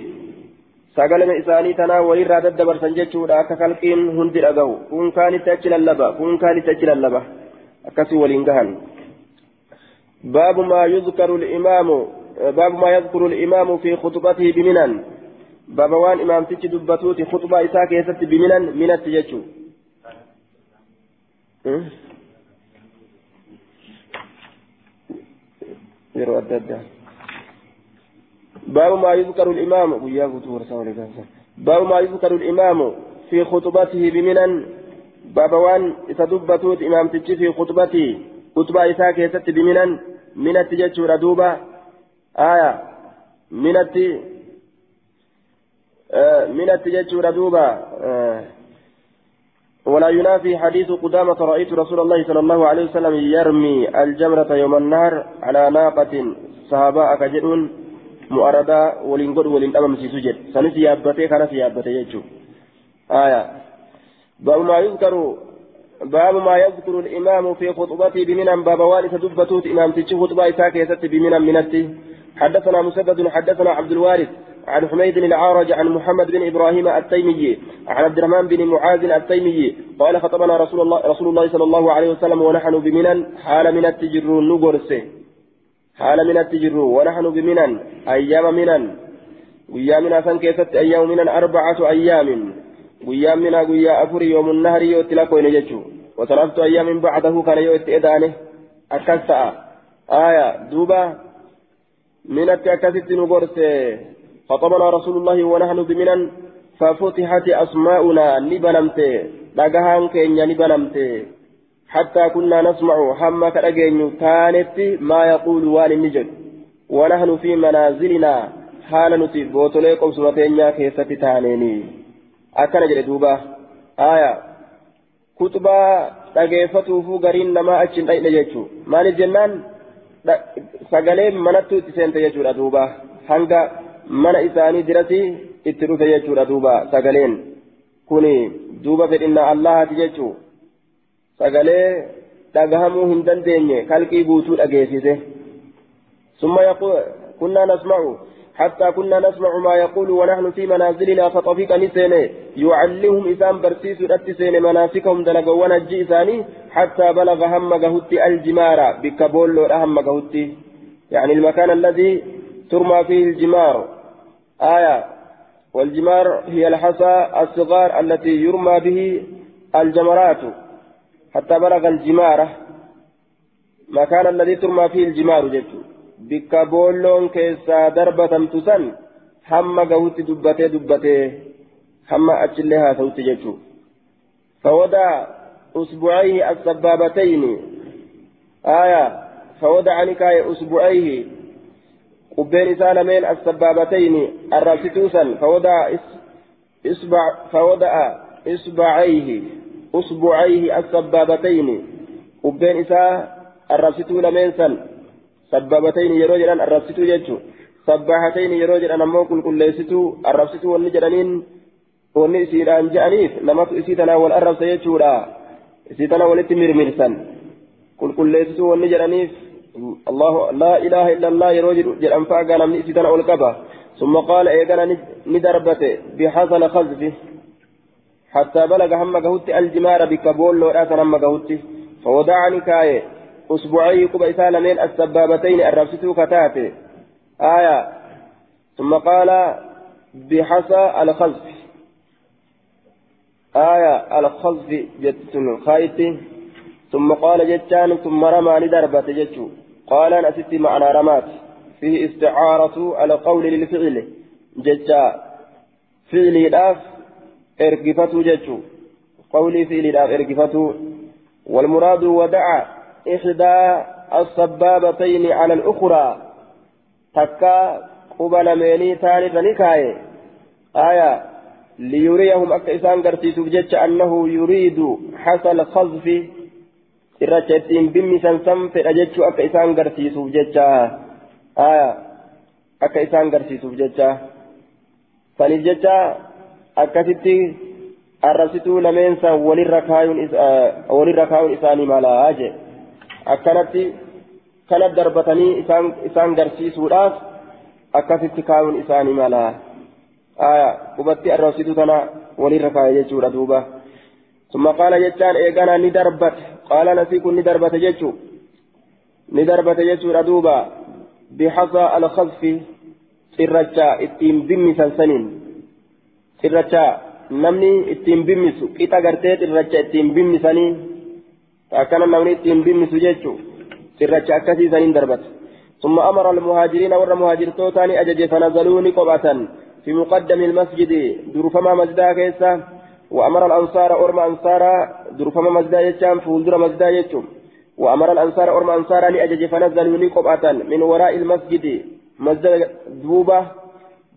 sagalama isaanii tanaa walirraa daddabarsan jechuudha akka kalqiin hundi dhagahu kun kaanitti achi lallaba kun kaanitti achi lallaba akkasii waliin gahan baabu maa yuzkaru imaamu باب ما يذكر الإمام في خطبته بمنن باب وان إمام تجي دبتوتي خطبة إساك يست بمنن من التججو باب ما يذكر الإمام باب ما يذكر الإمام في خطبته بمنن. باب وان إتدبتوت إمام تجي في خطبته خطبة إساك يست بمنن. من التججو ردوبة آية. منت آه منت جتشور دوبا آه. ولا ينافي حديث قدامة رأيت رسول الله صلى الله عليه وسلم يرمي الجمرة يوم النهر على ناقة. صحاباء مؤردا ولنقر ولنأمم في سجد سنسي يابتي كان في يابتي يجو آية باب ما يذكر باب ما يذكر الإمام في خطبته بمنن باب والد دبتوت إمام تجي خطبة إساك بمنن منتي حدثنا مسدد حدثنا عبد الوارث عن حميد العارج عن محمد بن إبراهيم التيمي عن عبد الرحمن بن معاذ التيمي قال خطبنا رسول الله رسول الله صلى الله عليه وسلم ونحن بمنن حال من التجر نغرس حال من التجر ونحن بمنن أيام منن ويامنا سن كيست أيام منن اربعه أيام ويامنا ويا افر يوم النهر يوتلكو نجتو وثلاثه أيام بعده كان يوتي ادانه اكسا آية دوبا منت أكثت نبرس خطبنا رسول الله ونحن بمنن ففتحت أسماؤنا نبنمت لقهان كينيا نبنمت حتى كنا نسمع حما كأجين كانت ما يقول والي نجد ونحن في منازلنا حال نتي بوتوليكم سمتين كيسة تانيني أكن جل دوبا آية كتبا dhageeffatuufuu gariin namaa achi hin dhaqne jechuudha maaliif jennaan sagalee manattuu itti seente jechuudha duuba hanga mana isaanii dirati itti dhufe jechuudha duuba sagaleen kuni duuba fedhinna allahati jechuu sagalee dhagahamuu hin dandeenye kalqii guutuu dhageessise. ثم يقول كنا نسمع حتى كنا نسمع ما يقول ونحن في منازلنا فطفق نسيني يعلمهم إسام برسيس الأتسين مناسكهم دلقوا ونجي إساني حتى بلغ هم قهوتي الجمارة بكبول أهم قهوتي يعني المكان الذي ترمى فيه الجمار آية والجمار هي الحصى الصغار التي يرمى به الجمرات حتى بلغ الجمارة. مكان الذي ترمى فيه الجمار جدته bikka boolloon keessaa darbatamtu san hamma gahutti dubbatee dubbatee hamma achillee haasawutti jechuu فوضع أسبوعيه السبابتين. آية فوضع نكاية أسبوعيه. قبين إسالمين السبابتين. الراسيتوسا فوضع إصبع فوضع إصبعيه أسبوعيه السبابتين قبين إسا الراسيتو لمن سن سبابتين يرو جدان الربسيتو جيتشو سباحتين يرو جدان أمو كل كل ليستو جانيف نمت إسيتنا والأرب سيجتشو لا إسيتنا ولت مرمرسن كل كل ليستو وني جدانيف الله لا إله إلا الله يرو جدان فاقا من والقبا ثم قال إيقنا ندربته بحصل خزفه حتى بلغ هم قهوتي الجمار بكبول لو رأسا هم قهوتي. فوضعني كايه أسبوعي قبى إسالمين السبابتين الربستو كتاتي. آية. ثم قال بحصى الخزف. آية. الخزف جتن خايتي ثم قال جتان ثم رمى لدربة جتشو قال أنا ستي معنى رمات. فيه استعارة القول للفعل. جتا. فعلي الآف إرقفته جتشو قولي فعلي الآف إرقفته والمراد ودعا إحدى السبابتين على الأخرى تكا قبل ميني ثالثا نكاية آية ليريهم أكا إسان قرتيس بجج أنه يريد حصل خزف سنسم في أجج أكا إسان قرتيس بجج آية أكا إسان قرتيس بجج أكا ستي الرسيتو لمنسا وللركاون إساني مالا أجي akkanatti kana darbatanii isaan garsiisuudhaaf akkasitti kaayuun isaanii mala qubatti arrabsitu tana walirra kaaye jechuudha duuba ثم قال جتان إيقانا ندربت قال نسيكن ندربت جتشو ندربت جتشو ردوبا بحصى الخزف سرجا اتيم بمي سنسنين اتيم بمي سو كتا غرتيت الرجا اتيم بمي سنين akkana namni ittiin bimmisu jechuun sirracha akkasii saniin darbata. ثم أمر المهاجرين ور مهاجرتوتان أجج فنزلوا نقبة في مقدم المسجد درفما مسجدا كيسا وأمر الأنصار أرم أنصارا درفما مسجدا يجام فولدر مسجدا يجام وأمر الأنصار أرم أنصارا لأجج فنزلوا نقبة من وراء المسجد مسجد دوبة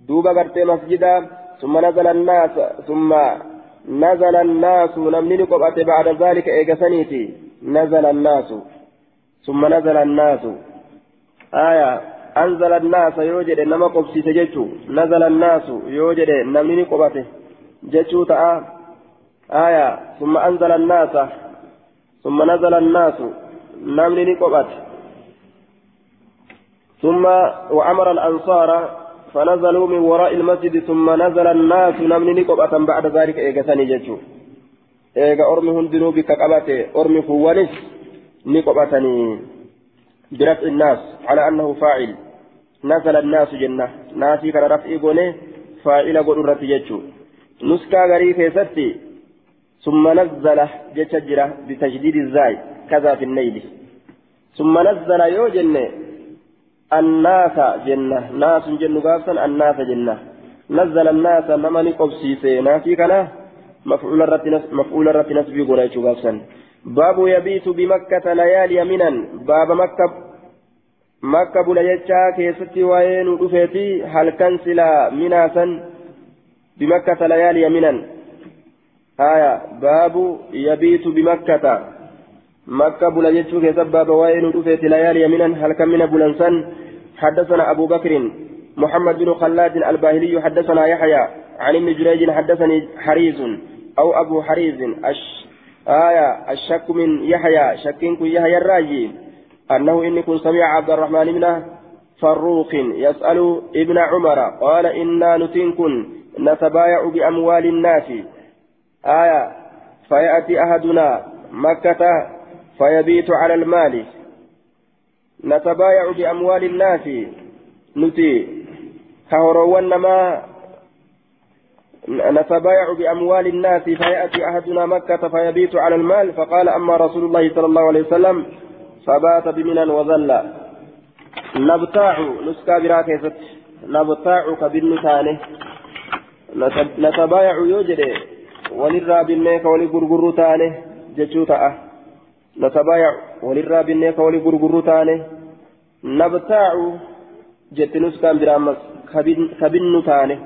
دوبة قرتي مسجدا ثم نزل الناس ثم نزل الناس نمني نقبة بعد ذلك إيجاسانيتي نزل الناس ثم نزل الناس. آية أنزل الناس يوجد نما قبسي تججو نزل الناس يوجد نمني قبته ججو تآ آية ثم أنزل الناس ثم نزل الناس نمني قبته ثم وأمر الأنصار فنزلوا من وراء المسجد ثم نزل الناس نمني قبة بعد ذلك إيجاساني eega ormi hundinuu bikka qabate ormi kuwwanis ni qophatanii برفع الناس على أنه فاعل. نزل الناس جنة. ناسي كان رفع قونه فاعل قول رتيجو نسكا غريب ستي. ثم نزل جتجرة بتجديد الزاي. كذا في النيل. ثم نزل يو الناس جنة. ناس جنة قابسا الناس جنة. نزل نمني قبسيسي ناسي كنا مفعول الرت مفعول الرت نسبي قريش قابسا باب يبيت بمكة ليالي منا. باب مكة مكة بلجتشا كيستي وين ودفيتي. هل كنسلا مناسا بمكة ليالي منا؟ آية. باب يبيت بمكة. مكة بلجتشو كيسب باب وين ودفيتي ليالي منا هل كان من بلنسا حدثنا أبو بكر محمد بن خلاد الباهلي حدثنا يحيى عن ابن جريج حدثني حريز أو أبو حريز أش آية الشك من يحيى شكين يحيى الراجي أنه إني كن سمع عبد الرحمن بن فروق يسأل ابن عمر قال إنا نتنكن نتبايع بأموال الناس آية فيأتي أحدنا مكة فيبيت على المال. نتبايع بأموال الناس. نتي. كهروان ما نتبايع بأموال الناس. فيأتي أحدنا مكة فيبيت على المال. فقال أما رسول الله صلى الله عليه وسلم فبات بمنى وظل. نبتاع نسكا براكزت نبتاع كبن ثاني. نتبايع يوجد. وللرا بنيك ولغرغر ثاني. جتشوتا نتبايع وللرا بنيك ولغرغر ثاني نبتاع جت نسكا برامس كبن ثاني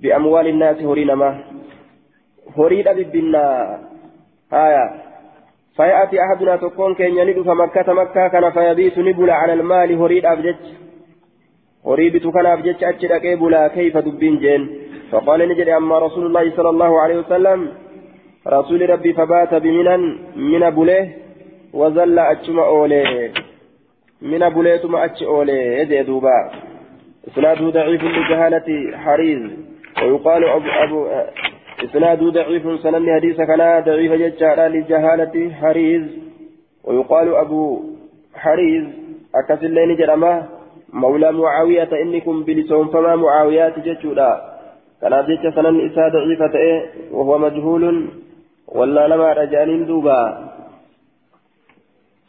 بأموال الناس هورينا ما هوريد ببنا آية فيأتي أحدنا تكون كين يلد فمكة مكة كان فيبيت نبلا على المال هوريد أبجج هوريد كان أبجج أجد بلا كيف دبين جين فقال نجد أما رسول الله صلى الله عليه وسلم رسول ربي فبات بمنا من بليه وزل أجم أوليه. من بليتم أج أوليه. يدي دوبا. إسناده ضعيف لجهالة حريز. ويقال أبو, أبو إسناد ضعيف سنن حديث كان ضعيف ججارا لجهالة حريز. ويقال أبو حريز. أكس اللين جرما. مولى معاوية إنكم بلسون فما معاويات ججودا كان جج سنن إسا ضعيفة وهو مجهول. ولا لما رجال دوبا.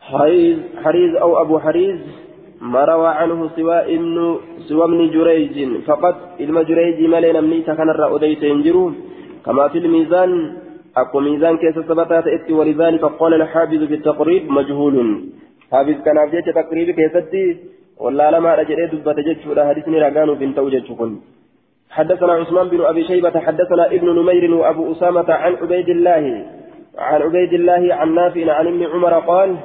حريز حريز أو أبو حريز ما روى عنه سوى ابن سوى ابن جريج. فقط علم جريج ملينا منيت كان الرأوديت كما في الميزان أكو ميزان كيس ثبتات إتي ولذلك قال الحافظ في التقريب مجهول. حافظ كان أبجيت تقريب كيستي ولا لما رجل دبت جتش ولا حديثني رقانو بنت وجتش حدثنا عثمان بن أبي شيبة حدثنا ابن نمير وأبو أسامة عن عبيد الله عن عبيد الله عن نافع عن ابن عمر قال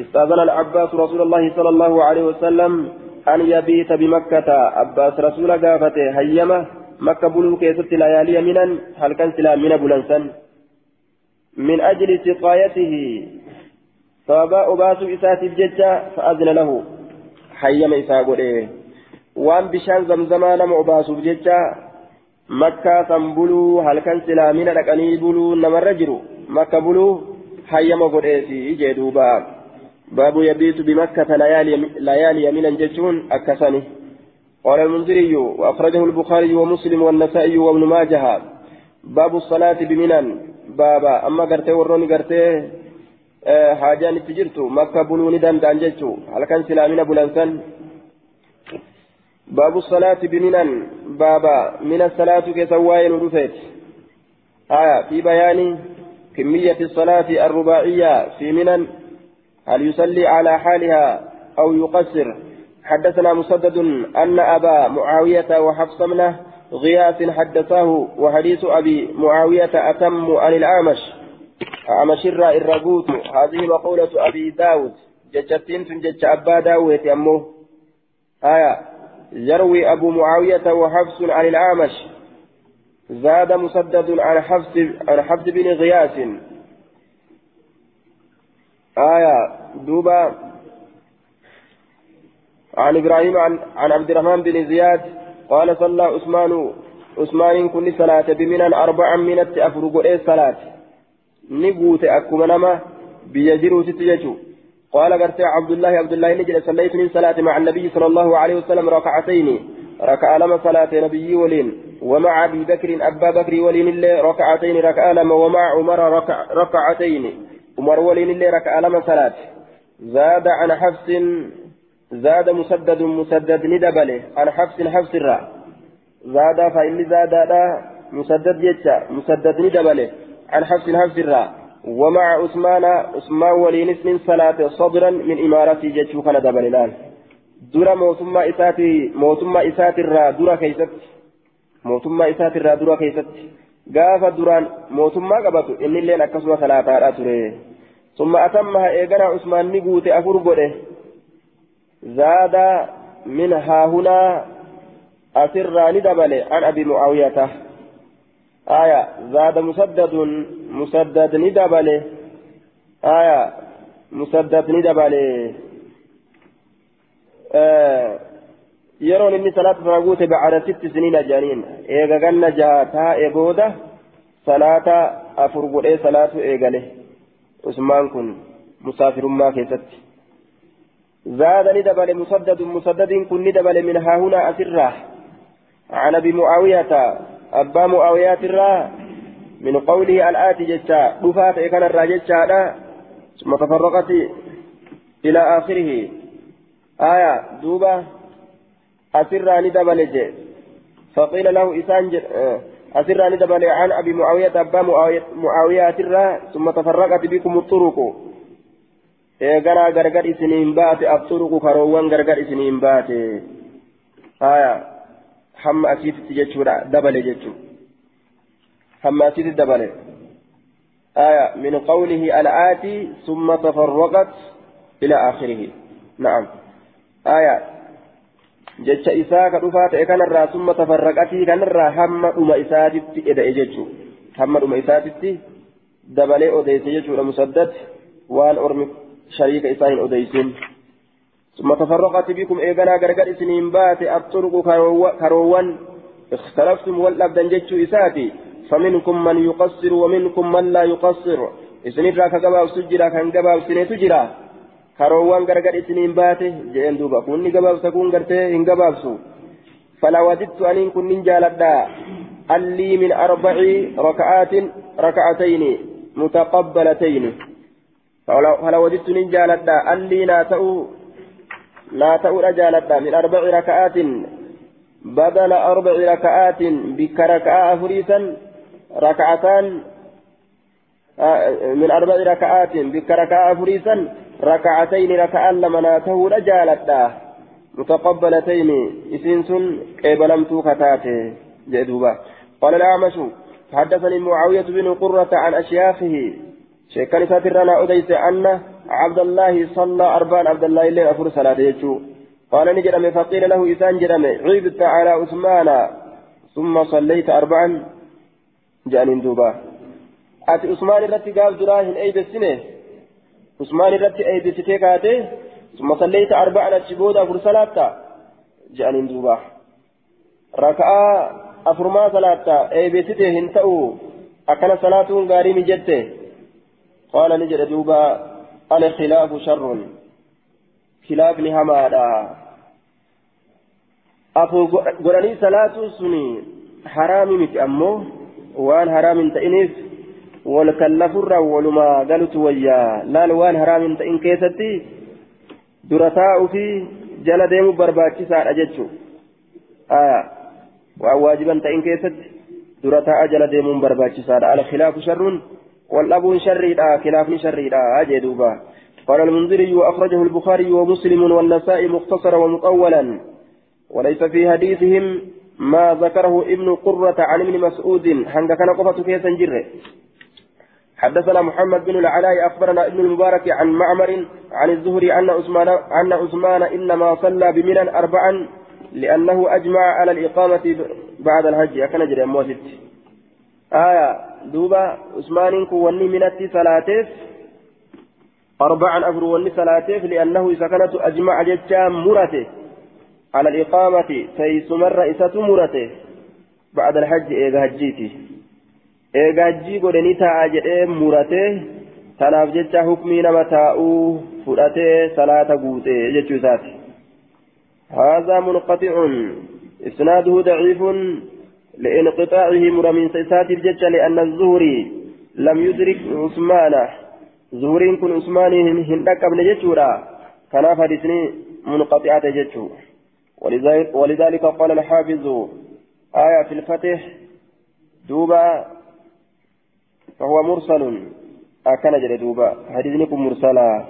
استأذن العباس رسول الله صلى الله عليه وسلم أن يبيت بمكة. عباس رسول قافته هيمة. مكة بلو كيست ليالي منا هل كان سلا من بلنسا من أجل سقايته. فأبا أباس إسات الججة فأذن له. هيمة إساقل زمزما نم أباس الججة مكة تنبلو هل كان سلا من لكني بلو نمر جرو مكة بلو هيمة قل إيه جدوبا باب يبيت بمكة ليالي, ليالي يمينا جتون أكسني قال المنذري وأخرجه البخاري ومسلم والنسائي وابن ماجه باب الصلاة بمنى بابا أما قرتي وروني قرتي حاجان تجرتو مكة بلوني دان دان جتو هل كان سلامين بلانسان باب الصلاة بمنى بابا من الصلاة كسواين ودفت آية في بيان كمية الصلاة الرباعية في منى هل يصلي على حالها أو يقصر؟ حدثنا مسدد أن أبا معاوية وحفص منه غياث حدثاه وحديث أبي معاوية أتم عن الأعمش. أعمش الرقوت هذه مقولة أبي داود. جتتين تنجج أبا داود أمه آية. يروي أبو معاوية وحفص عن الأعمش زاد مسدد عن حفص عن حفص بن غياث. آية دوبا عن إبراهيم عن, عن عبد الرحمن بن زياد قال صلى عثمان عثمان كن صلاة بمنا أربعا من أفرق إيه صلاة. نقوت أكما نما بيجروا ستججو قال قرت عبد الله عبد الله نجل صليت من صلاة مع النبي صلى الله عليه وسلم ركعتين. ركع لما صلاة نبي ولين ومع أبي بكر أبا بكر ولين الله ركعتين ركع لما ومع عمر ركع ركعتين. عمر ولين اللي ركع لما صلاة. زاد عن حفص زاد مسدد مسدد ندبله. عن حفص حفص الراء زاد فإن زاد مسدد جتا مسدد ندبله. عن حفص حفص الراء ومع عثمان عثمان ولين اسم صلاة صدرا من إمارة جتشو كان دبل الآن dura mootummaa isaati mootummaa isaatirraa dura keessatti mootummaa isaatirraa dura keessatti gaafa duraan mootummaa qabatu inni illeen akkasuma salaataadha ture ثم أتمها إيقنا عثمان نقوت أفر زاد منها هنا أسر ندبل عن أبي معاوية آية زاد مسدد مسدد ندبله آية مسدد ندبله آه salaata sana guute bacada sitti siniina jedhaniin eega ganna jaha taa'e booda salaata afur godhee salaatu eegale usmaan kun musaafirummaa keessatti zaada ni dabale musaddadun musaddadiin kun ni dabale min haahunaa asirraa عن ابي معاويه ابا معاويه الرا من قوله الاتي جتا دفات كان الراجتا ثم تفرقت إلى اخره آية دوبة أسرى ندبل جي فقيل له إسان أسرى ندبل عن أبي معاوية أبا معاوية أسرى ثم تفرقت بكم الطرق إيغانا غرغر إسنين بات الطرق كروان غرغر إسنين بات آية حم أسيت تجتشورا دبل جتشو حم أسيت دبل آية من قوله الآتي ثم تفرقت إلى آخره نعم آية isaa ka dhufaa ta'e kanarraa summa tafarraqatii kanarraa hamma dhuma isaatitti eda'e jechuudha hamma dhuma isaatitti dabalee odeesse jechuudha musaddad waan ormi shariika isaa hin odeysin ثم تفرقت بكم إيغانا غرغر سنين بات الطرق كروان اختلفتم والأبدان جتشو إساتي فمنكم من يقصر ومنكم من لا يقصر إسنين راك قباب سجرا كان قباب سنين تجرا karoowwan gargar isiniin baate jeen duuba kunni gabaabsa kun gartee hin gabaabsu فلا وددت أن كن جالدا ألي من أربع ركعات ركعتين متقبلتين فلا وددت أن جالدا ألي لا تأو لا تأو رجالدا من أربع ركعات. بدل أربع ركعات بك ركعة فريسا ركعتان من أربع ركعات بك ركعة فريسا ركعتين ركعا لما ناته رجالتا متقبلتين. إسنسن قبلمت كتاته. جدوبا قال الأعمش حدثني معاوية بن قرة عن أشياخه. شيخان ساترنا أديس أن عبد الله صلى أربعا عبد الله الليل أفر صلاة يجو. قال نجرم فقيل له إسان جرم عبدت على عثمان ثم صليت أربعا جانين دوبا. أتي عثمان التي قال دراهن أي بالسنة عثمان التي أي بستيكاته ثم صليت أربعا أتشبودا فرسلاتا جانين دوبا. ركعة أفرما صلاتا أي بستي هنتأو أكن صلاة غاري مجته قال نجد دوبا. الخلاف شر. خلاف لهمادا. أفو قرآني صلاة سني حرامي مت أمو. وان حرام تئنيف والكلفر ولما قالت ويا. لا وان حرام تئن كيستي. درتاء في جل ديم برباكي سار أجتشو آه. وان واجبا تئن كيستي. درتاء جل ديم برباكي سار. الخلاف شر. والأبو شريدا خلاف شريدا أجدوبا قال المنذري وأخرجه البخاري ومسلم والنسائي مختصرا ومطولا. وليس في حديثهم ما ذكره ابن قرة عن ابن مسعود. حنك كان قفة كيسا جره حدثنا محمد بن العلاء أخبرنا ابن المبارك عن معمر عن الزهري أن عثمان أن عثمان إنما صلى بمنى أربعا لأنه أجمع على الإقامة بعد الحج. أكن جري موسد آية دوبا عثمان كوني منتي صلاتيف أربعا أفر وني صلاتيف لأنه إذا كانت أجمع جتام مرته. على الإقامة تيسمر رئيسة مرته. بعد الحج إيغا هجيتي إيغا هجي قدني تاجئ مرته. تناف جتا حكمي نما تاؤ فرته صلاة قوته جتشو ساتي هذا منقطع. إسناده ضعيف. لانقطاعه مرمين سيسات الجج لأن الزهري لم يدرك عثمان. زهرين كن عثمان هندك ابن ججورا كان حديثني منقطعة ججو ولذلك, ولذلك قال الحافظ آية في الفتح دوبا فهو مرسل. أكن جل دوبا. حديثنكم مرسلا.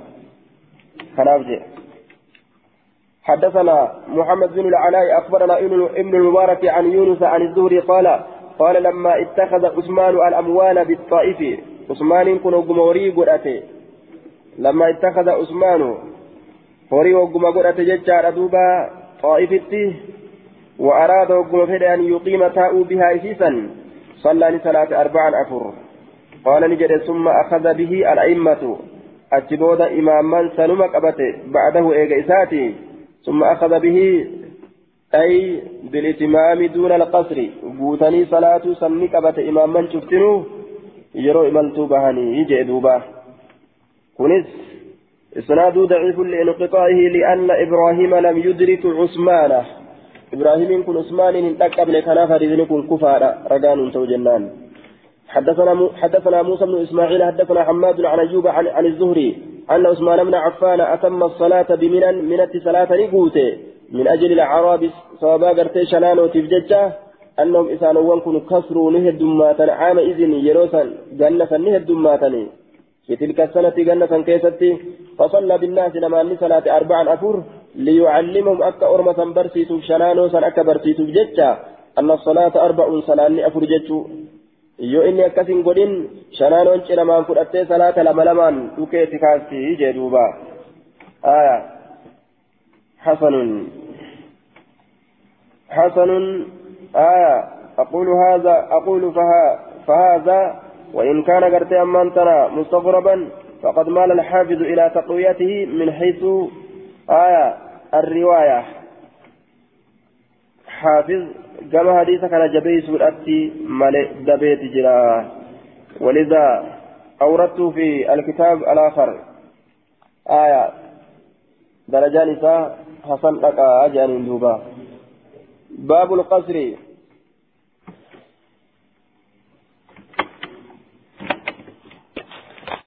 كان حدثنا محمد بن العلاء أخبرنا ابن المبارك عن يونس عن الزهري قال قال لما اتخذ عثمان الأموال بالطائف عثمان كن غموري قرأته لما اتخذ عثمان هوري وقم قرأته ججار دوبا طائفتي وأراد وقم فد أن يقيم تاء بها إسيسا صلى صلاة أربعا أفر. قال نجد ثم أخذ به الأئمة أتبود إماما سنما قبته بعده إيغا إساتي. ثم أخذ به أي بالإتمام دون القصر. بوتني صلاة سني قبته إماما شفتنو يرو إمالتو بهني يجي دوبا. كنس إسناد ضعيف لانقطاعه لأن إبراهيم لم يدرك عثمان. إبراهيم كن عثمان إن تقبل كان فريدن كن كفارا رجان تو جنان. حدثنا حدثنا موسى بن إسماعيل حدثنا حماد عن أيوب عن الزهري. أن عثمان بن عفان أتم الصلاة بمنا من صلاة نقوته. من أجل الأعراب صوابا قرتي شنان وتفججة أنهم إسانوان كن كسروا نهد دماتا عام إذن يروسا جنة نهد دماتني في تلك السنة جنة كيستي فصلى بالناس لما صلاة أربعا أفر ليعلمهم أكا أرمة برسيتو شنانو سن أكا برسيتو أن الصلاة أربع صلاة أفر جتو yoo inni akkasin godhin shanaanoon cinamaan fudhattee salaata lama lamaan dhukeetti kaasti jee duuba aya hasanun hasanun aya aqulu haza aqulu fahaza وإن كان قرت أمان ترى مستغربا فقد مال الحافظ إلى تقويته من حيث آية الرواية حافظ كما حديث كان جبيس الأتي مال دبيت جرا ولذا أوردت في الكتاب الآخر آية درجان حسن لك أجان دوبا باب القصر